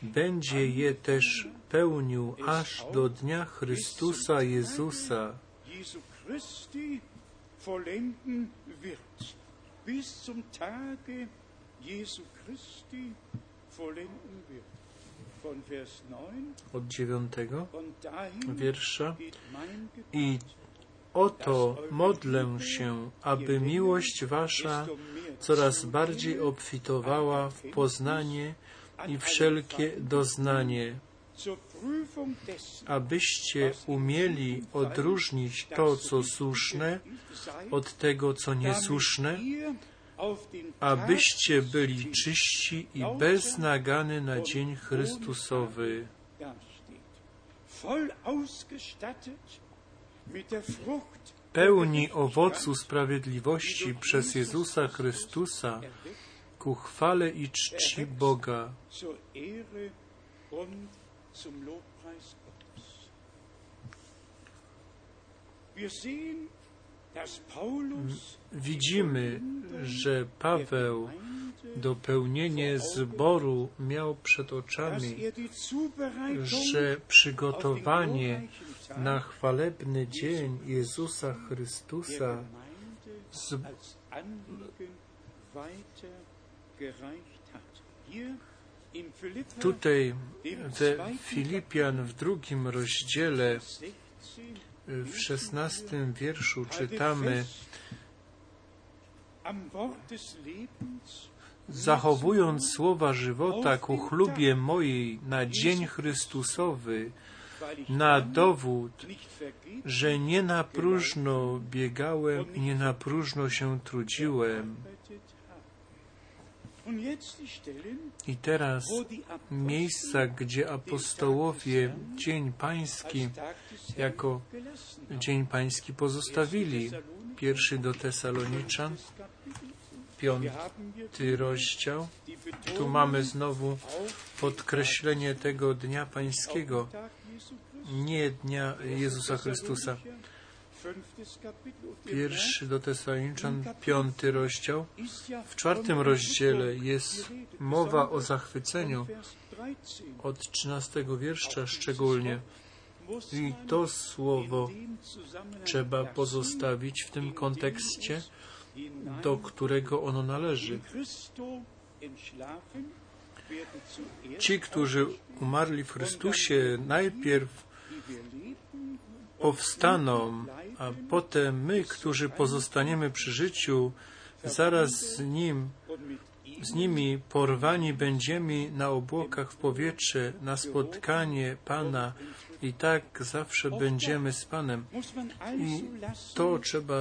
będzie je też pełnił aż do dnia Chrystusa Jezusa. Bis zum Tage Jesu Christi vollenden wird. Von Vers 9 Od dziewiątego wiersza. I oto modlę się, aby miłość wasza coraz bardziej obfitowała w poznanie i wszelkie doznanie, abyście umieli odróżnić to, co słuszne, od tego, co niesłuszne, abyście byli czyści i bez nagany na dzień Chrystusowy, pełni owocu sprawiedliwości przez Jezusa Chrystusa, ku chwale i czci Boga. Wir sehen, Widzimy, że Paweł dopełnienie zboru miał przed oczami, że przygotowanie na chwalebny dzień Jezusa Chrystusa z, tutaj we Filipian w drugim rozdziale 16 w szesnastym wierszu czytamy Zachowując słowa żywota ku chlubie mojej na dzień Chrystusowy, na dowód, że nie na próżno biegałem i nie na próżno się trudziłem. I teraz miejsca, gdzie apostołowie Dzień Pański jako. Dzień Pański pozostawili. Pierwszy do Tesaloniczan, piąty rozdział. Tu mamy znowu podkreślenie tego Dnia Pańskiego, nie Dnia Jezusa Chrystusa. Pierwszy do Tesaloniczan, piąty rozdział. W czwartym rozdziale jest mowa o zachwyceniu von Vers 13. od 13 wiersza szczególnie. I to słowo trzeba pozostawić w tym kontekście, do którego ono należy. Ci, którzy umarli w Chrystusie, najpierw powstaną, a potem my, którzy pozostaniemy przy życiu, zaraz z Nim, z nimi porwani będziemy na obłokach w powietrze, na spotkanie Pana i tak zawsze będziemy z Panem. I to trzeba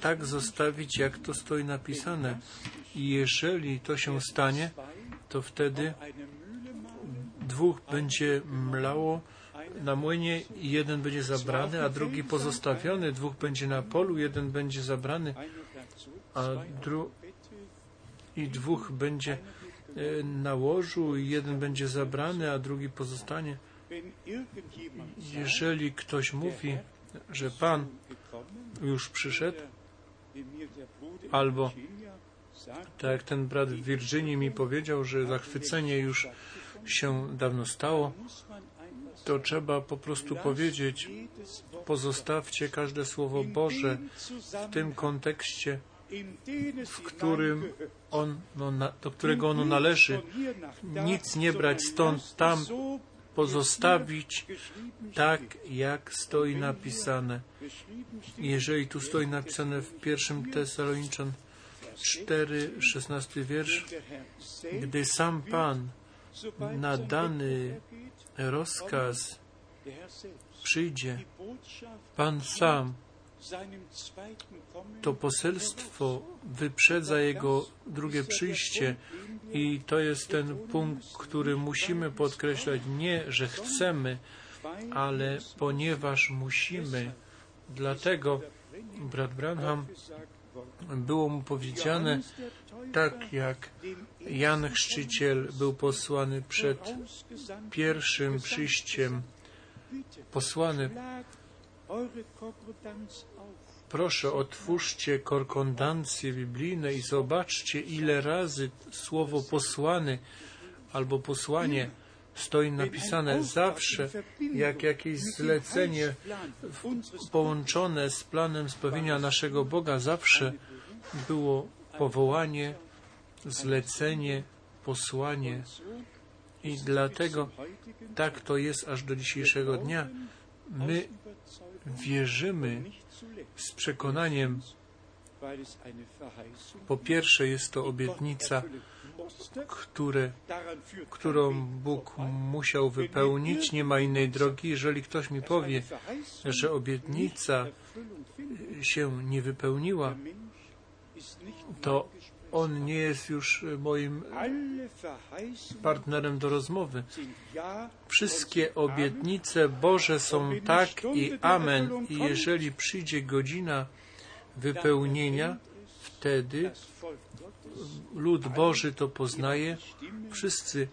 tak zostawić, jak to stoi napisane. I jeżeli to się stanie, to wtedy dwóch będzie mlało na młynie i jeden będzie zabrany, a drugi pozostawiony, dwóch będzie na polu, jeden będzie zabrany A dru- i dwóch będzie e, na łożu i jeden będzie zabrany, a drugi pozostanie. Jeżeli ktoś mówi, że Pan już przyszedł, Albo- tak jak ten brat w Virginii mi powiedział, że zachwycenie już się dawno stało, to trzeba po prostu powiedzieć, pozostawcie każde słowo Boże w tym kontekście, w którym on, no, na, do którego ono należy, nic nie brać stąd, tam pozostawić tak, jak stoi napisane. Jeżeli tu stoi napisane w pierwszym Tesaloniczan 4, 16 wiersz, gdy sam Pan na dany rozkaz przyjdzie, Pan sam to poselstwo wyprzedza jego drugie przyjście i to jest ten punkt, który musimy podkreślać. Nie, że chcemy, ale ponieważ musimy. Dlatego brat Branham było mu powiedziane, tak jak Jan Chrzciciel był posłany przed pierwszym przyjściem, posłany. Proszę, otwórzcie korkondancje biblijne i zobaczcie, ile razy słowo posłany albo posłanie stoi napisane. Zawsze, jak jakieś zlecenie połączone z planem spełnienia naszego Boga, zawsze było powołanie, zlecenie, posłanie. I dlatego tak to jest aż do dzisiejszego dnia. My wierzymy z przekonaniem, po pierwsze jest to obietnica, które, którą Bóg musiał wypełnić, nie ma innej drogi. Jeżeli ktoś mi powie, że obietnica się nie wypełniła, to on nie jest już moim partnerem do rozmowy. Wszystkie obietnice Boże są tak i amen. I jeżeli przyjdzie godzina wypełnienia, wtedy lud Boży to poznaje. Wszyscy,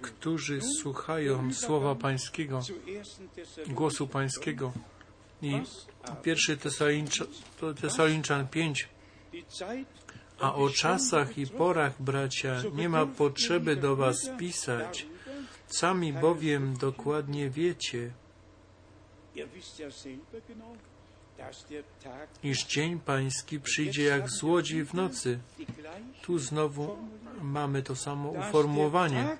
którzy słuchają słowa Pańskiego, głosu Pańskiego. I pierwszy Tesaloniczan 5 a o czasach i porach, bracia, nie ma potrzeby do Was pisać. Sami bowiem dokładnie wiecie, iż dzień pański przyjdzie jak złodziej w nocy. Tu znowu mamy to samo uformułowanie,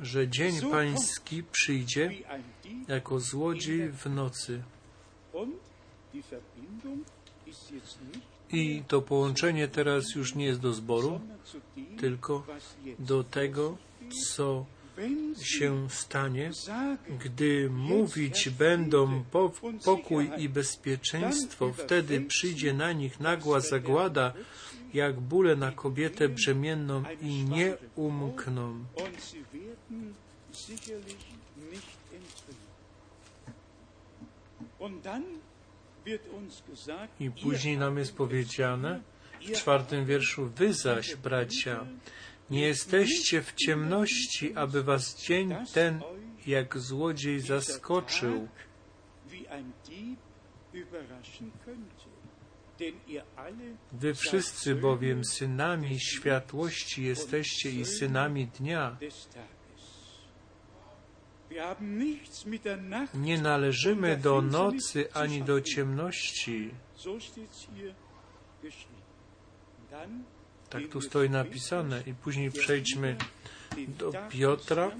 że dzień pański przyjdzie jako złodziej w nocy. I to połączenie teraz już nie jest do zboru, tylko do tego, co się stanie, gdy mówić będą pokój i bezpieczeństwo, wtedy przyjdzie na nich nagła zagłada, jak bóle na kobietę brzemienną i nie umkną. I później nam jest powiedziane w czwartym wierszu, wy zaś, bracia, nie jesteście w ciemności, aby was dzień ten jak złodziej zaskoczył. Wy wszyscy bowiem synami światłości jesteście i synami dnia. Nie należymy do nocy ani do ciemności. Tak tu stoi napisane. I później przejdźmy do Piotra,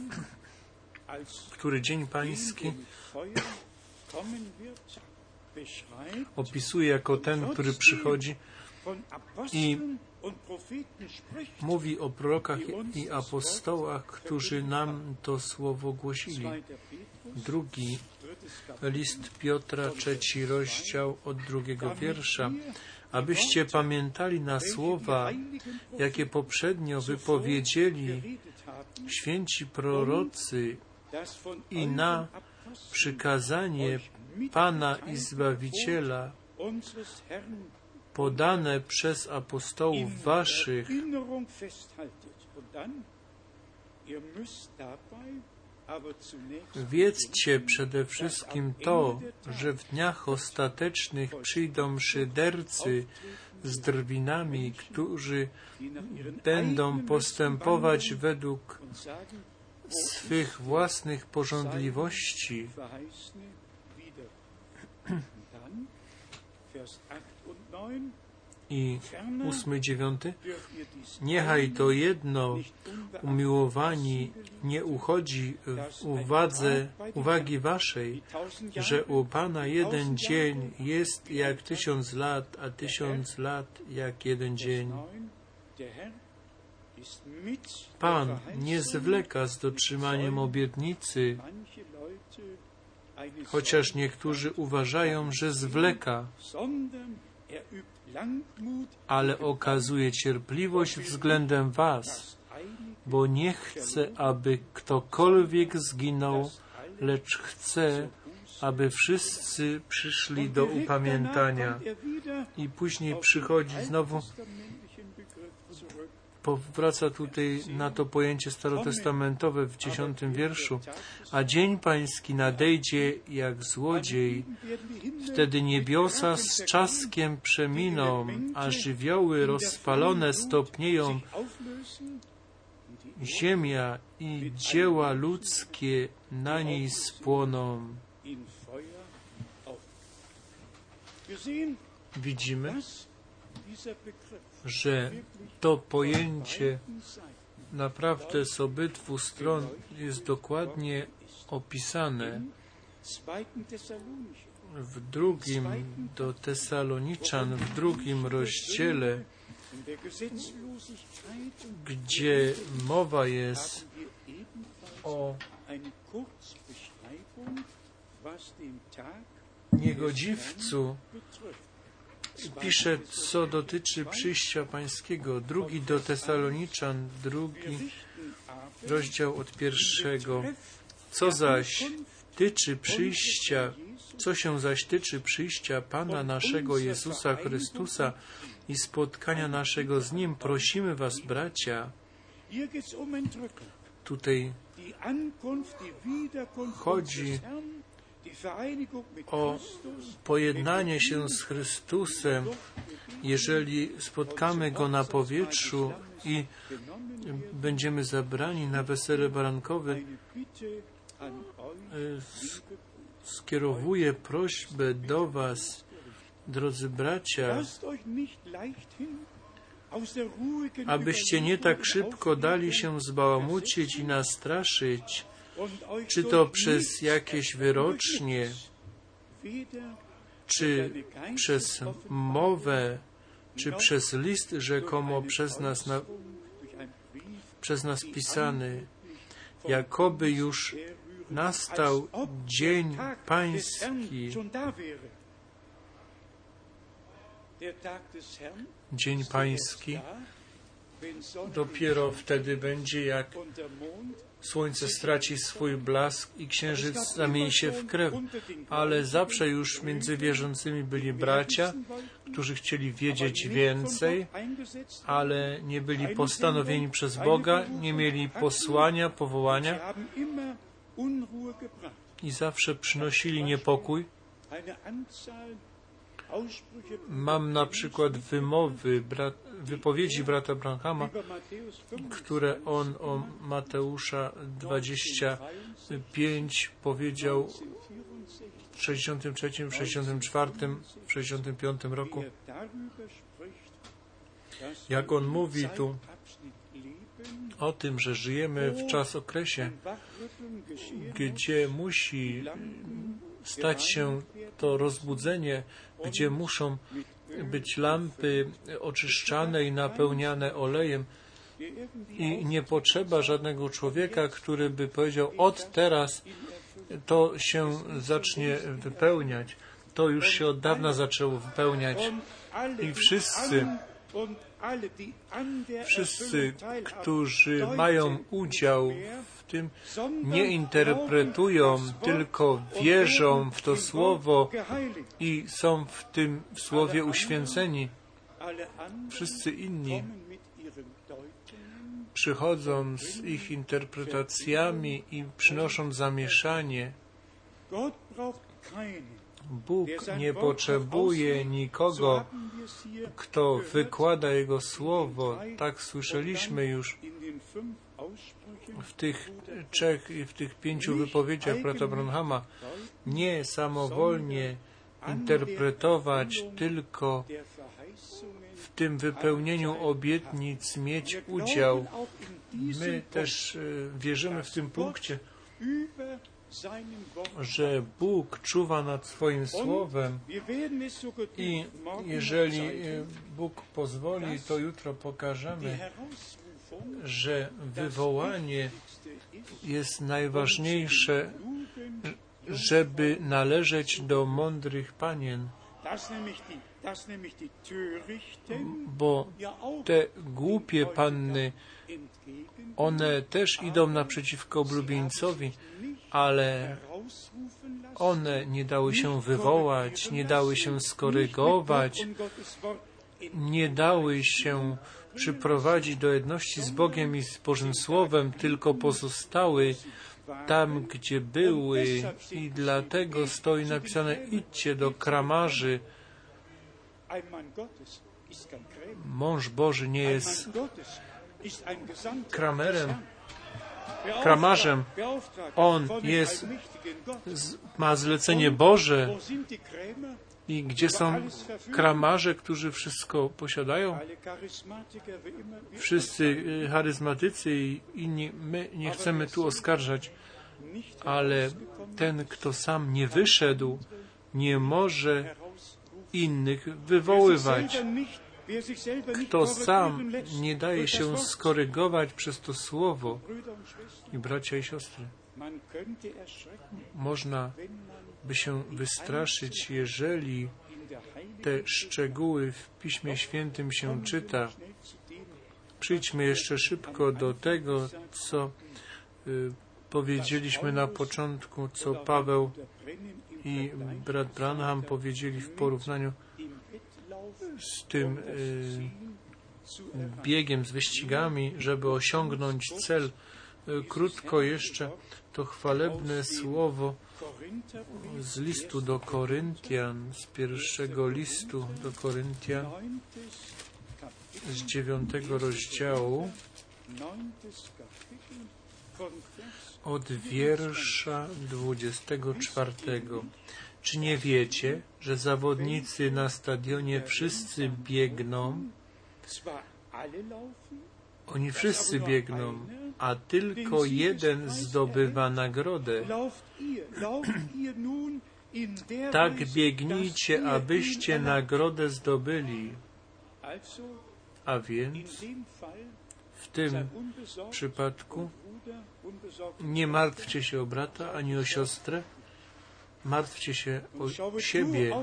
który dzień pański opisuje jako ten, który przychodzi i mówi o prorokach i apostołach, którzy nam to słowo głosili. Drugi list Piotra, trzeci rozdział od drugiego wiersza. Abyście pamiętali na słowa, jakie poprzednio wypowiedzieli święci prorocy i na przykazanie Pana i Zbawiciela podane przez apostołów waszych. Wiedzcie przede wszystkim to, że w dniach ostatecznych przyjdą szydercy z drwinami, którzy będą postępować według swych własnych porządliwości. I ósmy, dziewiąty. Niechaj to jedno umiłowani nie uchodzi w uwadze, uwagi waszej, że u Pana jeden dzień jest jak tysiąc lat, a tysiąc lat jak jeden dzień. Pan nie zwleka z dotrzymaniem obietnicy, chociaż niektórzy uważają, że zwleka, er ale okazuje cierpliwość względem was, bo nie chce, aby ktokolwiek zginął, lecz chce, aby wszyscy przyszli do upamiętania. er I później przychodzi znowu. Powraca tutaj na to pojęcie starotestamentowe w dziesiątym wierszu. A dzień pański nadejdzie jak złodziej, wtedy niebiosa z czaskiem przeminą, a żywioły rozpalone stopnieją, ziemia i dzieła ludzkie na niej spłoną. Widzimy, że to pojęcie naprawdę z obydwu stron jest dokładnie opisane w drugim do Tesaloniczan, w drugim rozdziale, gdzie mowa jest o niegodziwcu. Pisze, co dotyczy przyjścia pańskiego. Drugi do Tesaloniczan, drugi rozdział od pierwszego. Co zaś tyczy przyjścia, co się zaś tyczy przyjścia Pana naszego Jezusa Chrystusa i spotkania naszego z Nim, prosimy Was, bracia, tutaj Chodzi o pojednanie się z Chrystusem, jeżeli spotkamy Go na powietrzu i będziemy zabrani na wesele barankowe, s- skierowuję prośbę do Was, drodzy bracia, abyście nie tak szybko dali się zbałamucić i nastraszyć, czy to przez jakieś wyrocznie, czy przez mowę, czy przez list rzekomo przez nas, na, przez nas pisany, jakoby już nastał dzień pański. Dzień pański dopiero wtedy będzie, jak słońce straci swój blask i księżyc zamieni się w krew. Ale zawsze już między wierzącymi byli bracia, którzy chcieli wiedzieć więcej, ale nie byli postanowieni przez Boga, nie mieli posłania, powołania i zawsze przynosili niepokój. Mam na przykład wymowy, brat, wypowiedzi brata Branhama, które on o Mateusza 25 powiedział w 63, w 64, w 65 roku. Jak on mówi tu o tym, że żyjemy w czas okresie, gdzie musi stać się to rozbudzenie, gdzie muszą być lampy oczyszczane i napełniane olejem. I nie potrzeba żadnego człowieka, który by powiedział, od teraz to się zacznie wypełniać. To już się od dawna zaczęło wypełniać. I wszyscy, wszyscy, którzy mają udział w tym, nie interpretują, tylko wierzą w to słowo i są w tym słowie uświęceni. Wszyscy inni przychodzą z ich interpretacjami i przynoszą zamieszanie. Bóg nie potrzebuje nikogo, kto wykłada Jego słowo. Tak słyszeliśmy już w tych trzech i w tych pięciu wypowiedziach brata Branhama. Nie samowolnie interpretować, tylko tym wypełnieniu obietnic mieć udział. My też e, wierzymy w tym punkcie, że Bóg czuwa nad swoim słowem i jeżeli e, Bóg pozwoli, to jutro pokażemy, że wywołanie jest najważniejsze, żeby należeć do mądrych panien, bo te głupie panny, one też idą naprzeciwko oblubieńcowi, ale one nie dały się wywołać, nie dały się skorygować, nie dały się przyprowadzić do jedności z Bogiem i z Bożym Słowem, tylko pozostały tam, gdzie były. I dlatego stoi napisane idźcie do kramarzy. Mąż Boży nie jest kramerem, kramarzem. On jest, ma zlecenie Boże. I gdzie są kramarze, którzy wszystko posiadają? Wszyscy y, charyzmatycy i inni. My nie chcemy tu oskarżać, ale ten, kto sam nie wyszedł, nie może innych wywoływać. Kto sam nie daje się skorygować przez to słowo, i bracia i siostry, można by się wystraszyć, jeżeli te szczegóły w Piśmie Świętym się czyta. Przyjdźmy jeszcze szybko do tego, co y, powiedzieliśmy na początku, co Paweł i brat Branham powiedzieli w porównaniu z tym y, biegiem, z wyścigami, żeby osiągnąć cel. Y, krótko jeszcze to chwalebne słowo z listu do Koryntian, z pierwszego listu do Koryntian, z dziewiątego rozdziału, od wiersza dwudziestego czwartego. Czy nie wiecie, że zawodnicy na stadionie wszyscy biegną? Oni wszyscy biegną, a tylko jeden zdobywa nagrodę. Tak biegnijcie, abyście nagrodę zdobyli. A więc w tym przypadku nie martwcie się o brata ani o siostrę, martwcie się o siebie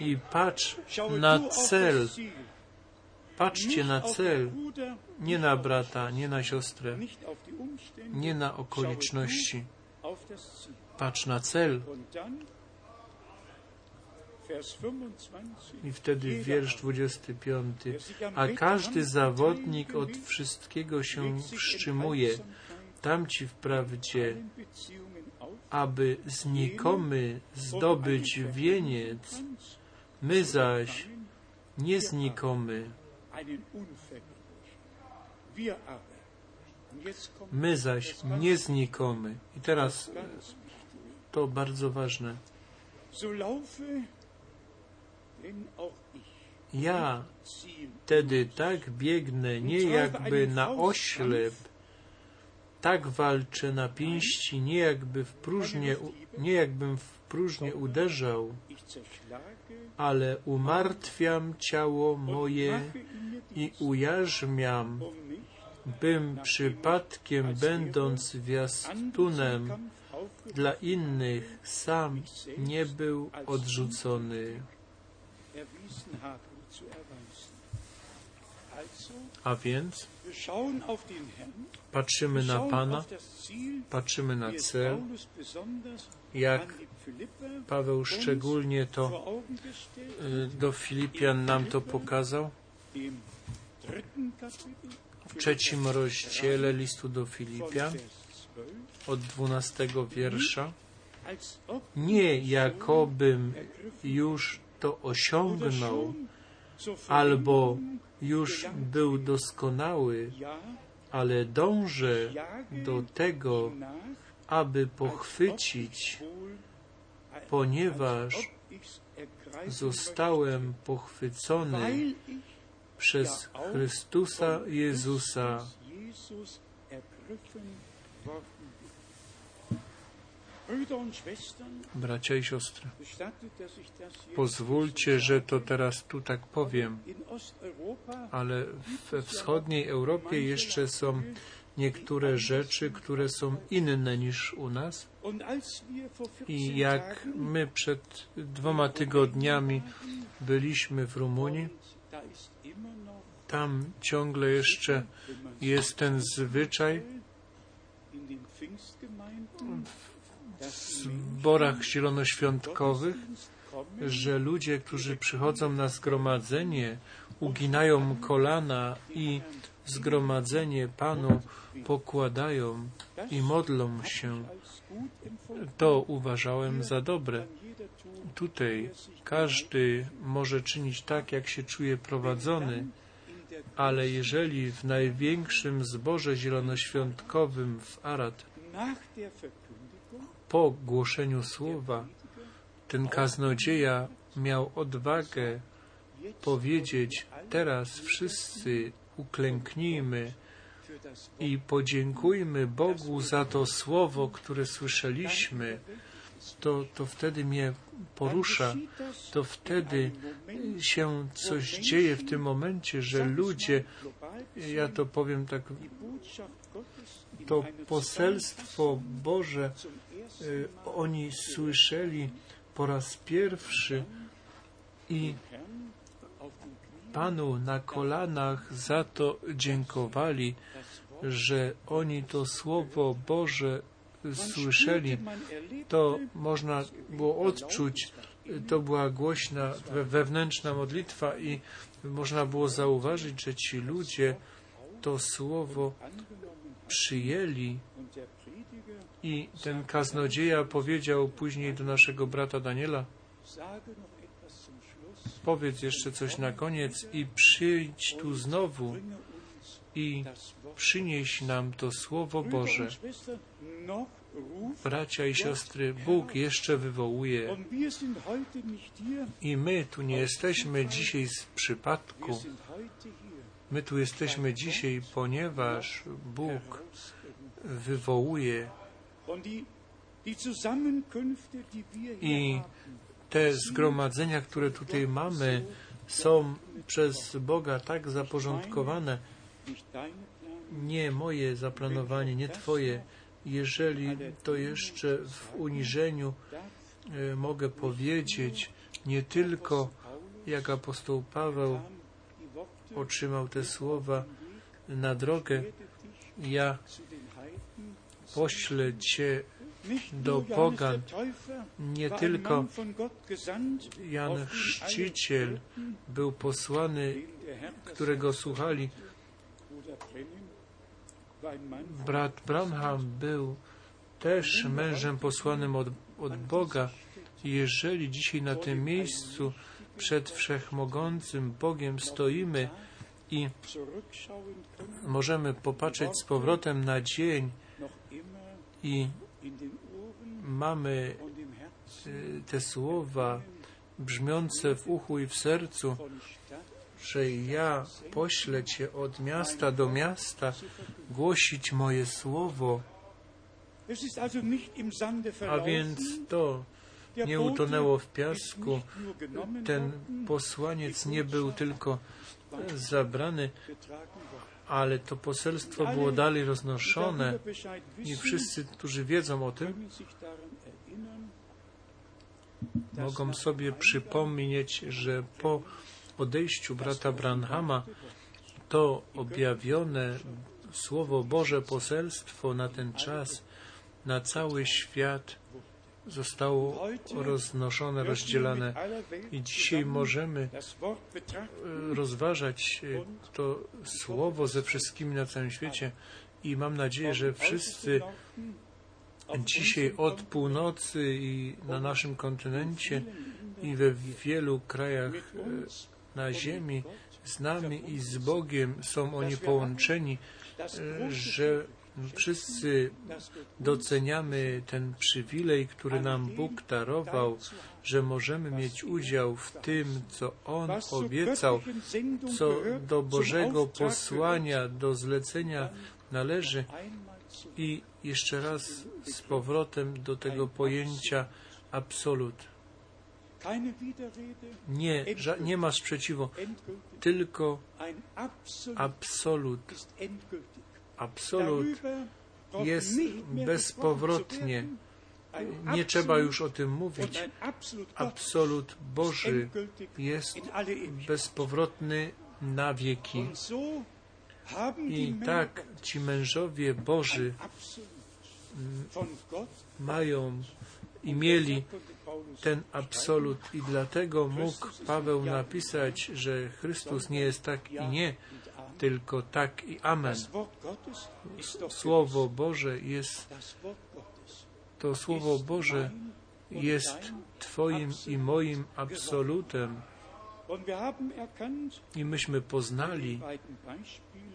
i patrz na cel. Patrzcie na cel, nie na brata, nie na siostrę, nie na okoliczności. Patrz na cel. I wtedy wiersz 25. A każdy zawodnik od wszystkiego się wstrzymuje, tamci wprawdzie, aby znikomy zdobyć wieniec, my zaś nieznikomy. My zaś nieznikomy. I teraz to bardzo ważne. Ja wtedy tak biegnę, nie jakby na oślep, tak walczę na pięści, nie jakby w nie jakbym w próżnię uderzał, ale umartwiam ciało moje i ujarzmiam, bym przypadkiem będąc zwiastunem dla innych sam nie był odrzucony. A więc patrzymy na Pana, patrzymy na cel, jak Paweł szczególnie to y, do Filipian nam to pokazał. W trzecim rozdziale listu do Filipian od dwunastego wiersza. Nie jakobym już to osiągnął, albo już był doskonały, ale dążę do tego, aby pochwycić, ponieważ zostałem pochwycony przez Chrystusa Jezusa. Bracia i siostry, jetzt pozwólcie, że to teraz tu tak powiem, ale we wschodniej Europie jeszcze są niektóre rzeczy, które są inne niż u nas. und als wir vor 14 I jak my przed dwoma tygodniami byliśmy w Rumunii, tam ciągle jeszcze jest ten zwyczaj in den Pfingstgemeinden w dass zborach zielonoświątkowych, że ludzie, którzy przychodzą na zgromadzenie, uginają kolana i zgromadzenie Panu pokładają i modlą się. To uważałem za dobre. Tutaj każdy może czynić tak, jak się czuje prowadzony, ale jeżeli w największym zborze zielonoświątkowym w Arad po głoszeniu słowa ten kaznodzieja miał odwagę powiedzieć: Teraz wszyscy uklęknijmy i podziękujmy Bogu za to słowo, które słyszeliśmy. To, to wtedy mnie porusza. To wtedy się coś dzieje w tym momencie, że ludzie, ja to powiem tak, to poselstwo Boże, oni słyszeli po raz pierwszy i Panu na kolanach za to dziękowali, że oni to Słowo Boże słyszeli. To można było odczuć, to była głośna we- wewnętrzna modlitwa i można było zauważyć, że ci ludzie to Słowo przyjęli i ten kaznodzieja powiedział później do naszego brata Daniela, powiedz jeszcze coś na koniec i przyjdź tu znowu i przynieś nam to Słowo Boże. Bracia i siostry, Bóg jeszcze wywołuje i my tu nie jesteśmy dzisiaj z przypadku. My tu jesteśmy dzisiaj, ponieważ Bóg wywołuje I te zgromadzenia, które tutaj mamy, są przez Boga tak zaporządkowane, nie moje zaplanowanie, nie Twoje. Jeżeli to jeszcze w uniżeniu e, mogę powiedzieć, nie tylko jak apostoł Paweł otrzymał te słowa na drogę, ja poślę Cię do pogan, nie tylko Jan Chrzciciel był posłany, którego słuchali. Brat Branham był też mężem posłanym od, od Boga. Jeżeli dzisiaj na tym miejscu przed Wszechmogącym Bogiem stoimy i możemy popatrzeć z powrotem na dzień i mamy y, te słowa brzmiące w uchu i w sercu, że ja poślę Cię od miasta do miasta głosić moje słowo, a więc to nie utonęło w piasku. Ten posłaniec nie był tylko zabrany, ale to poselstwo było dalej roznoszone i wszyscy, którzy wiedzą o tym, mogą sobie przypomnieć, że po odejściu brata Branhama to objawione Słowo Boże poselstwo na ten czas, na cały świat zostało roznoszone, rozdzielane. I dzisiaj możemy e, rozważać e, to Słowo ze wszystkimi na całym świecie i mam nadzieję, że wszyscy dzisiaj od północy i na naszym kontynencie i we wielu krajach e, na ziemi z nami i z Bogiem są oni połączeni, że Wszyscy doceniamy ten przywilej, który nam Bóg darował, że możemy mieć udział w tym, co On obiecał, co do Bożego posłania, do zlecenia należy. I jeszcze raz z powrotem do tego pojęcia absolut. Nie, nie ma sprzeciwu, tylko absolut. Absolut jest bezpowrotnie. Nie trzeba już o tym mówić. Absolut Boży jest bezpowrotny na wieki. I tak ci mężowie Boży mają i mieli ten absolut i dlatego mógł Paweł napisać, że Chrystus nie jest tak i nie, tylko tak i amen. Słowo Boże jest to Słowo Boże jest Twoim i moim absolutem. I myśmy poznali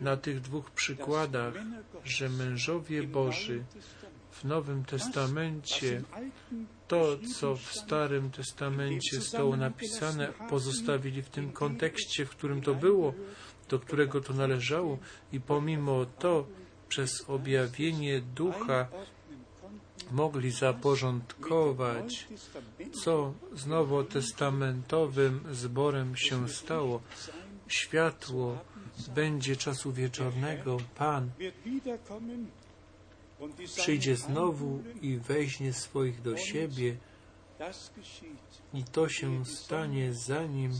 na tych dwóch przykładach, że mężowie Boży w Nowym Testamencie to, co w Starym Testamencie zostało napisane, pozostawili w tym kontekście, w którym to było, do którego to należało i pomimo to przez objawienie Ducha mogli zaporządkować, co z nowotestamentowym zborem się stało. Światło będzie czasu wieczornego. Pan przyjdzie znowu i weźmie swoich do siebie. I to się stanie, zanim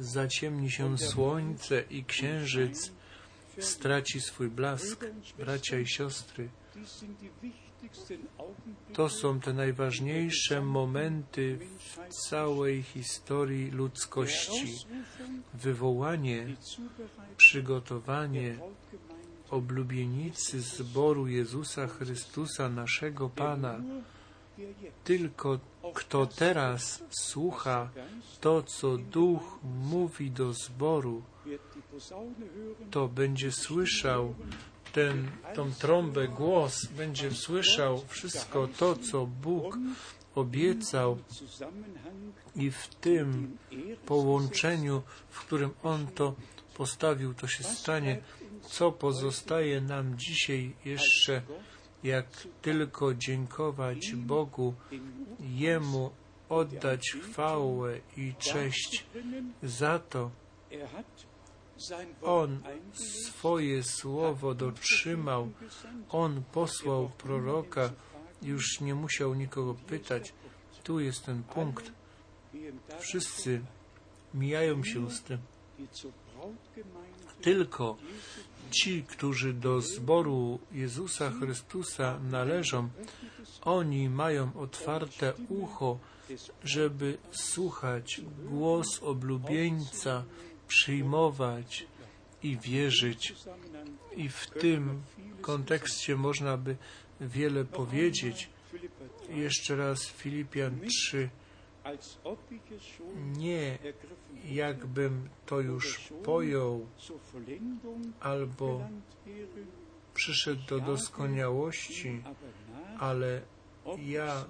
zaciemni się słońce i księżyc straci swój blask. Bracia i siostry, to są te najważniejsze momenty w całej historii ludzkości. Wywołanie, przygotowanie oblubienicy zboru Jezusa Chrystusa, naszego Pana. Tylko kto teraz słucha to, co Duch mówi do zboru, to będzie słyszał ten, tą trąbę, głos, będzie słyszał wszystko to, co Bóg obiecał i w tym połączeniu, w którym On to postawił, to się stanie. Co pozostaje nam dzisiaj jeszcze, jak tylko dziękować Bogu, Jemu oddać chwałę i cześć za to, on swoje słowo dotrzymał. On posłał proroka, już nie musiał nikogo pytać. Tu jest ten punkt. Wszyscy mijają się z tym. Tylko ci, którzy do zboru Jezusa Chrystusa należą, oni mają otwarte ucho, żeby słuchać głos oblubieńca, przyjmować i wierzyć. I w tym kontekście można by wiele powiedzieć. Jeszcze raz Filipian 3. Nie jakbym to już pojął albo przyszedł do doskonałości, ale ja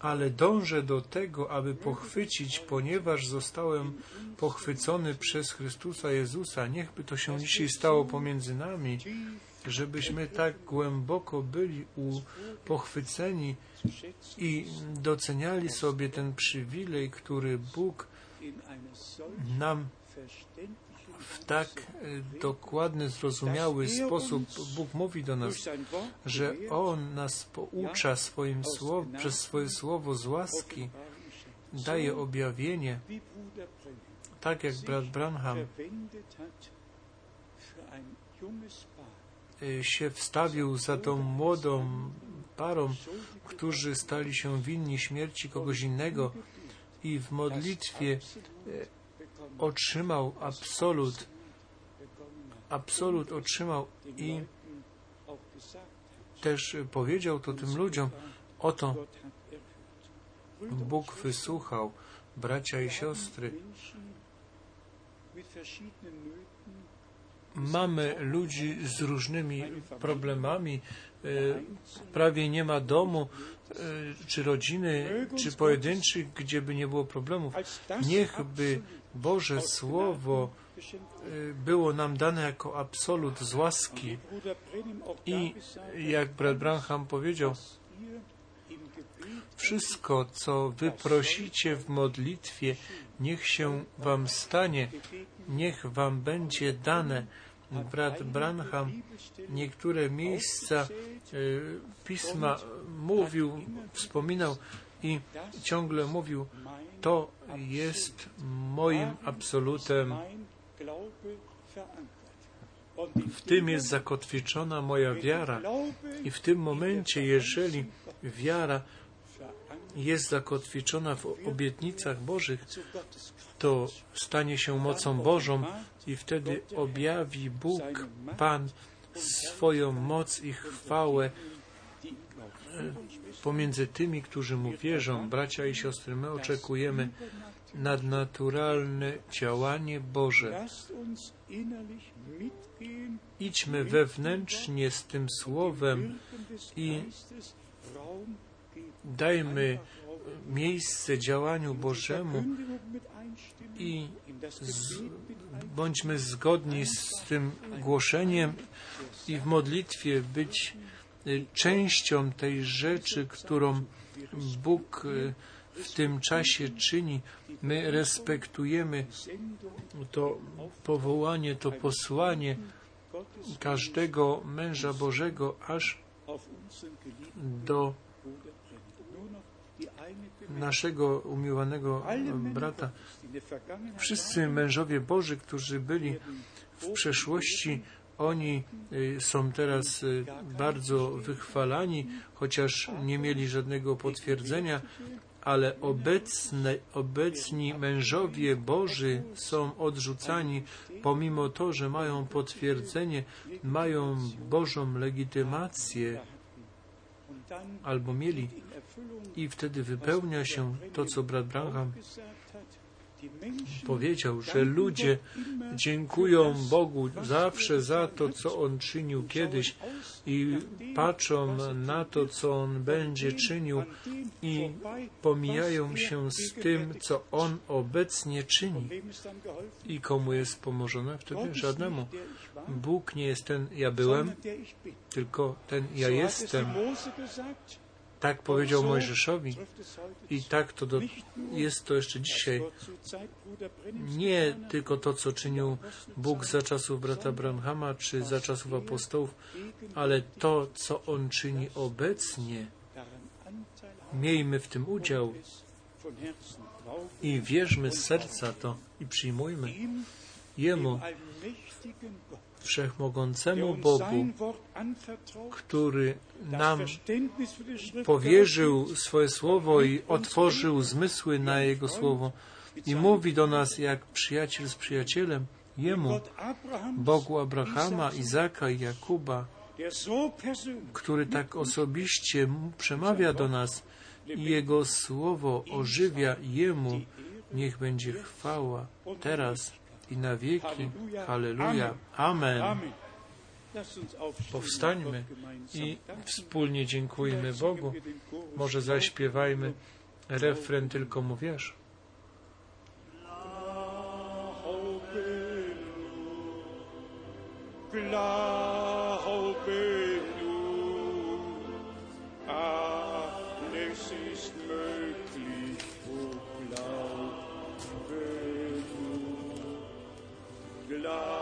ale dążę do tego, aby pochwycić, ponieważ zostałem pochwycony przez Chrystusa Jezusa. Niechby to się dzisiaj stało pomiędzy nami, żebyśmy tak głęboko byli pochwyceni i doceniali sobie ten przywilej, który Bóg nam w tak e, dokładny, zrozumiały sposób Bóg mówi do nas, że On nas poucza swoim słowem, przez swoje słowo z łaski, daje objawienie, tak jak brat Branham się wstawił za tą młodą parą, którzy stali się winni śmierci kogoś innego i w modlitwie e, otrzymał absolut, absolut otrzymał i też powiedział to tym ludziom, oto Bóg wysłuchał, bracia i siostry, mamy ludzi z różnymi problemami, e, prawie nie ma domu, e, czy rodziny, czy pojedynczych, gdzie by nie było problemów. Niechby Boże Słowo e, było nam dane jako absolut z łaski. I jak brat Branham powiedział, wszystko, co wy prosicie w modlitwie, niech się wam stanie, niech wam będzie dane. Brat Branham niektóre miejsca y, pisma mówił, wspominał i ciągle mówił, to jest moim absolutem. W tym jest zakotwiczona moja wiara. I w tym momencie, jeżeli wiara jest zakotwiczona w obietnicach Bożych, to stanie się mocą Bożą i wtedy objawi Bóg, Pan, swoją moc i chwałę e, pomiędzy tymi, którzy Mu wierzą. Bracia i siostry, my oczekujemy nadnaturalne działanie Boże. Idźmy wewnętrznie z tym Słowem i dajmy miejsce działaniu Bożemu i z, bądźmy zgodni z tym głoszeniem i w modlitwie być y, częścią tej rzeczy, którą Bóg y, w tym czasie czyni. My respektujemy to powołanie, to posłanie każdego męża Bożego aż do naszego umiłowanego brata. Wszyscy mężowie Boży, którzy byli w przeszłości, oni y, są teraz y, bardzo wychwalani, chociaż nie mieli żadnego potwierdzenia, ale obecne, obecni mężowie Boży są odrzucani, pomimo to, że mają potwierdzenie, mają Bożą legitymację, albo mieli. I wtedy wypełnia się to, co brat Branham powiedział, że ludzie dziękują Bogu zawsze za to, co On czynił kiedyś i patrzą na to, co On będzie czynił i pomijają się z tym, co On obecnie czyni. I komu jest pomożone wtedy? Żadnemu. Bóg nie jest ten ja byłem, tylko ten ja jestem. Tak powiedział Mojżeszowi i tak to do, jest to jeszcze dzisiaj. Nie tylko to, co czynił Bóg za czasów brata Branhama czy za czasów apostołów, ale to, co On czyni obecnie. Miejmy w tym udział i wierzmy z serca to i przyjmujmy Jemu, wszechmogącemu Bogu, który nam powierzył swoje słowo i otworzył zmysły na Jego słowo i mówi do nas jak przyjaciel z przyjacielem, Jemu, Bogu Abrahama, Izaka i Jakuba, który tak osobiście przemawia do nas i Jego słowo ożywia Jemu, niech będzie chwała teraz i na wieki. Halleluja. Amen. Powstańmy i wspólnie dziękujmy Bogu. Może zaśpiewajmy refren, tylko mu wiesz. love.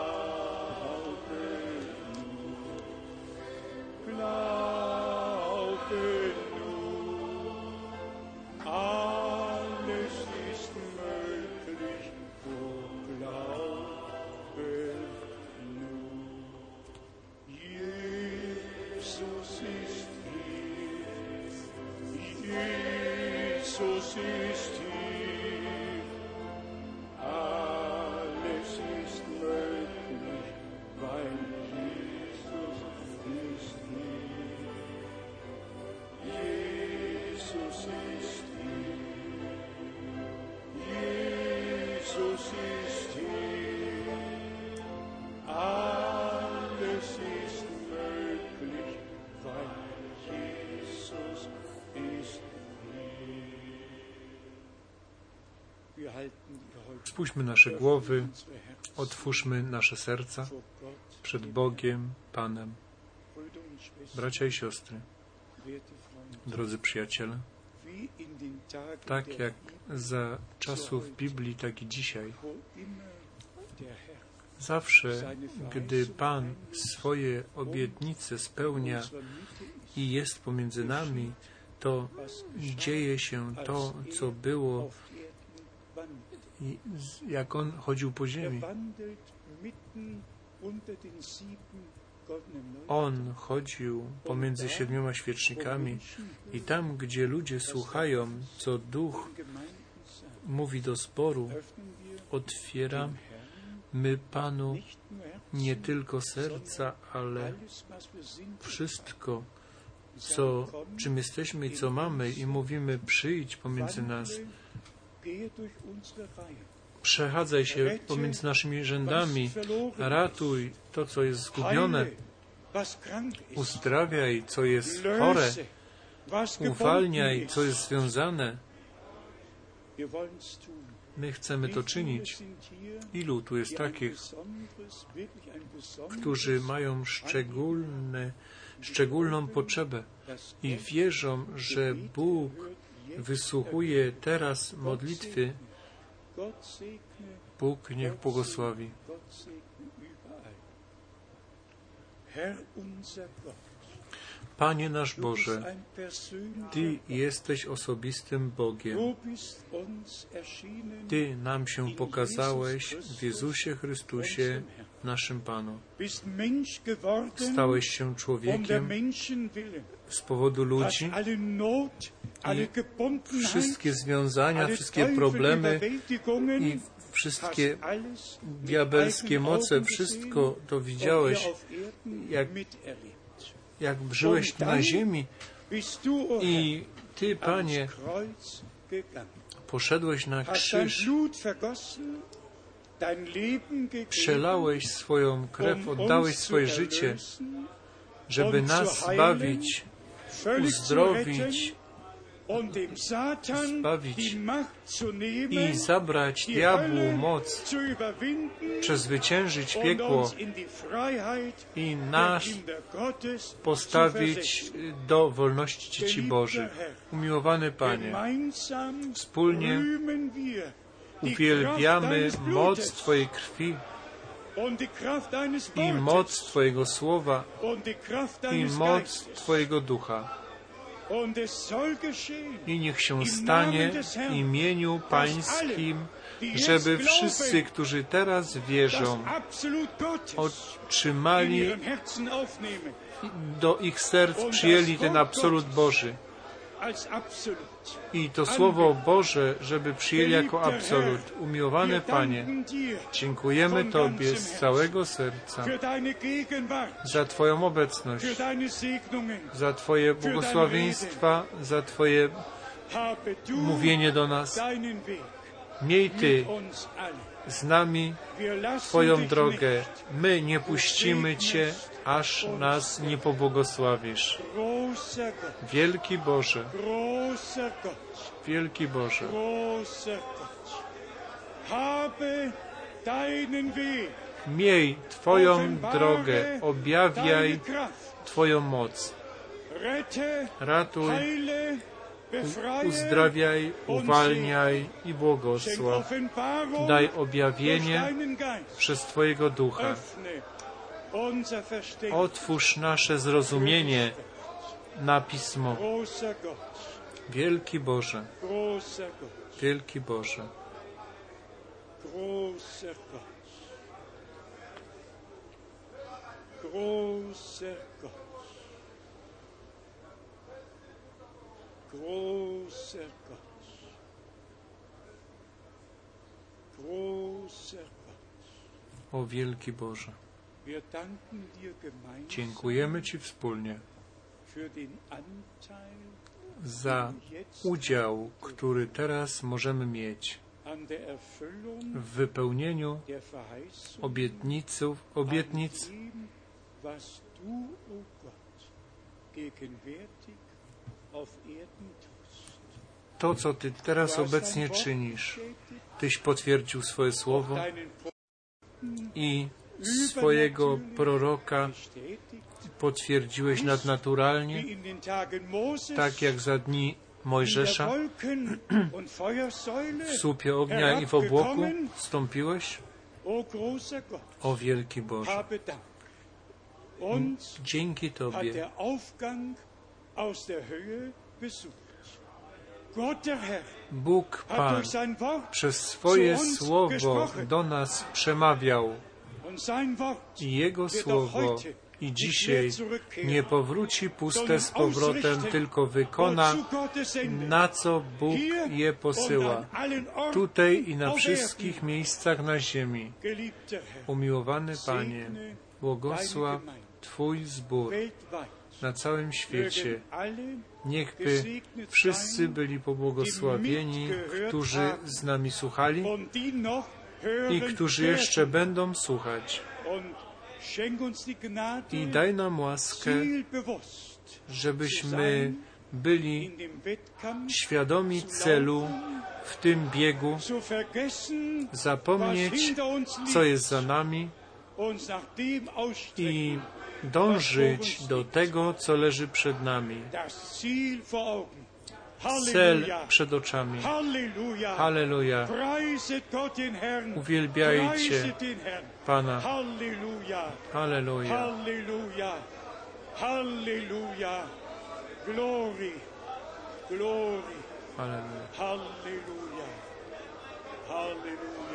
Spójrzmy nasze głowy, otwórzmy nasze serca przed Bogiem, Panem. Bracia i siostry, drodzy przyjaciele, tak jak za czasów Biblii, tak i dzisiaj, zawsze, gdy Pan swoje obietnice spełnia i jest pomiędzy nami, to dzieje się to, co było. I jak On chodził po Er ziemi. On chodził pomiędzy siedmioma świecznikami i tam, gdzie ludzie słuchają, co Duch mówi do zboru, öffnen wir otwieram dem Herrn my Panu nie tylko serca, ale wszystko, co, czym jesteśmy i co mamy i mówimy przyjdź pomiędzy nas, przechadzaj się pomiędzy naszymi rzędami, ratuj to, co jest zgubione, uzdrawiaj, co jest chore, uwalniaj, co jest związane. My chcemy to czynić. Ilu tu jest takich, którzy mają szczególne, szczególną potrzebę i wierzą, że Bóg wysłuchuje teraz modlitwy, Bóg niech błogosławi. Gott segne überall. Herr unser Gott, Panie nasz Boże, Ty jesteś osobistym Bogiem. Ty nam się pokazałeś w Jezusie Chrystusie, naszym Panu. Stałeś się um człowiekiem willen. z powodu ludzi. Gebundenheit, Wszystkie związania, wszystkie problemy i wszystkie diabelskie moce, wszystko to widziałeś, jak-. Jak żyłeś na ziemi i Ty, Panie, poszedłeś na krzyż, przelałeś swoją krew, um oddałeś swoje życie, żeby nas zbawić, uzdrowić zbawić i zabrać diabłu moc, przezwyciężyć piekło i nas postawić do wolności dzieci Bożych. Umiłowany Panie, Wspólnie uwielbiamy moc Twojej krwi i moc Twojego słowa i moc. Twojego ducha. I niech się stanie w imieniu Pańskim, żeby wszyscy, którzy teraz wierzą, otrzymali do ich serc, przyjęli ten absolut Boży. I to Słowo Boże, żeby przyjęli jako absolut. Umiłowany Panie, dziękujemy Tobie z całego serca za Twoją obecność, za Twoje błogosławieństwa, za Twoje mówienie do nas. Miej Ty z nami Twoją drogę. My nie puścimy Cię, aż nas nie pobłogosławisz. Wielki Boże, wielki Boże, miej Twoją drogę, objawiaj. Twoją moc. Ratuj, uzdrawiaj, uwalniaj i błogosław. Daj objawienie przez Twojego Ducha. Otwórz nasze zrozumienie na Pismo. Wielki Boże, wielki Boże, großer Gott. Großer Gott. Großer Gott. Großer Gott. o wielki Boże. Dziękujemy Ci wspólnie za udział, który teraz możemy mieć w wypełnieniu obietniców, obietnic, to, co Ty teraz obecnie czynisz. Tyś potwierdził swoje słowo i swojego proroka potwierdziłeś wie nadnaturalnie, tak jak za dni Mojżesza. W słupie ognia i w obłoku wstąpiłeś, O wielki Boże. Dzięki Tobie. Bóg Pan przez swoje słowo do nas przemawiał Jego słowo i dzisiaj nie powróci puste z powrotem, tylko wykona, na co Bóg je posyła. Tutaj i na wszystkich miejscach na ziemi. Umiłowany Panie, błogosław Twój zbór na całym świecie. Niechby wszyscy byli pobłogosławieni, którzy z nami słuchali i którzy jeszcze będą słuchać. I daj nam łaskę, żebyśmy byli świadomi celu w tym biegu, zapomnieć, co jest za nami i dążyć do tego, co leży przed nami. Cel przed oczami. Halleluja! Uwielbiajcie! Pana. Halleluja! Halleluja. Halleluja! Halleluja! Glory! Glory! Halleluja. Halleluja! Halleluja!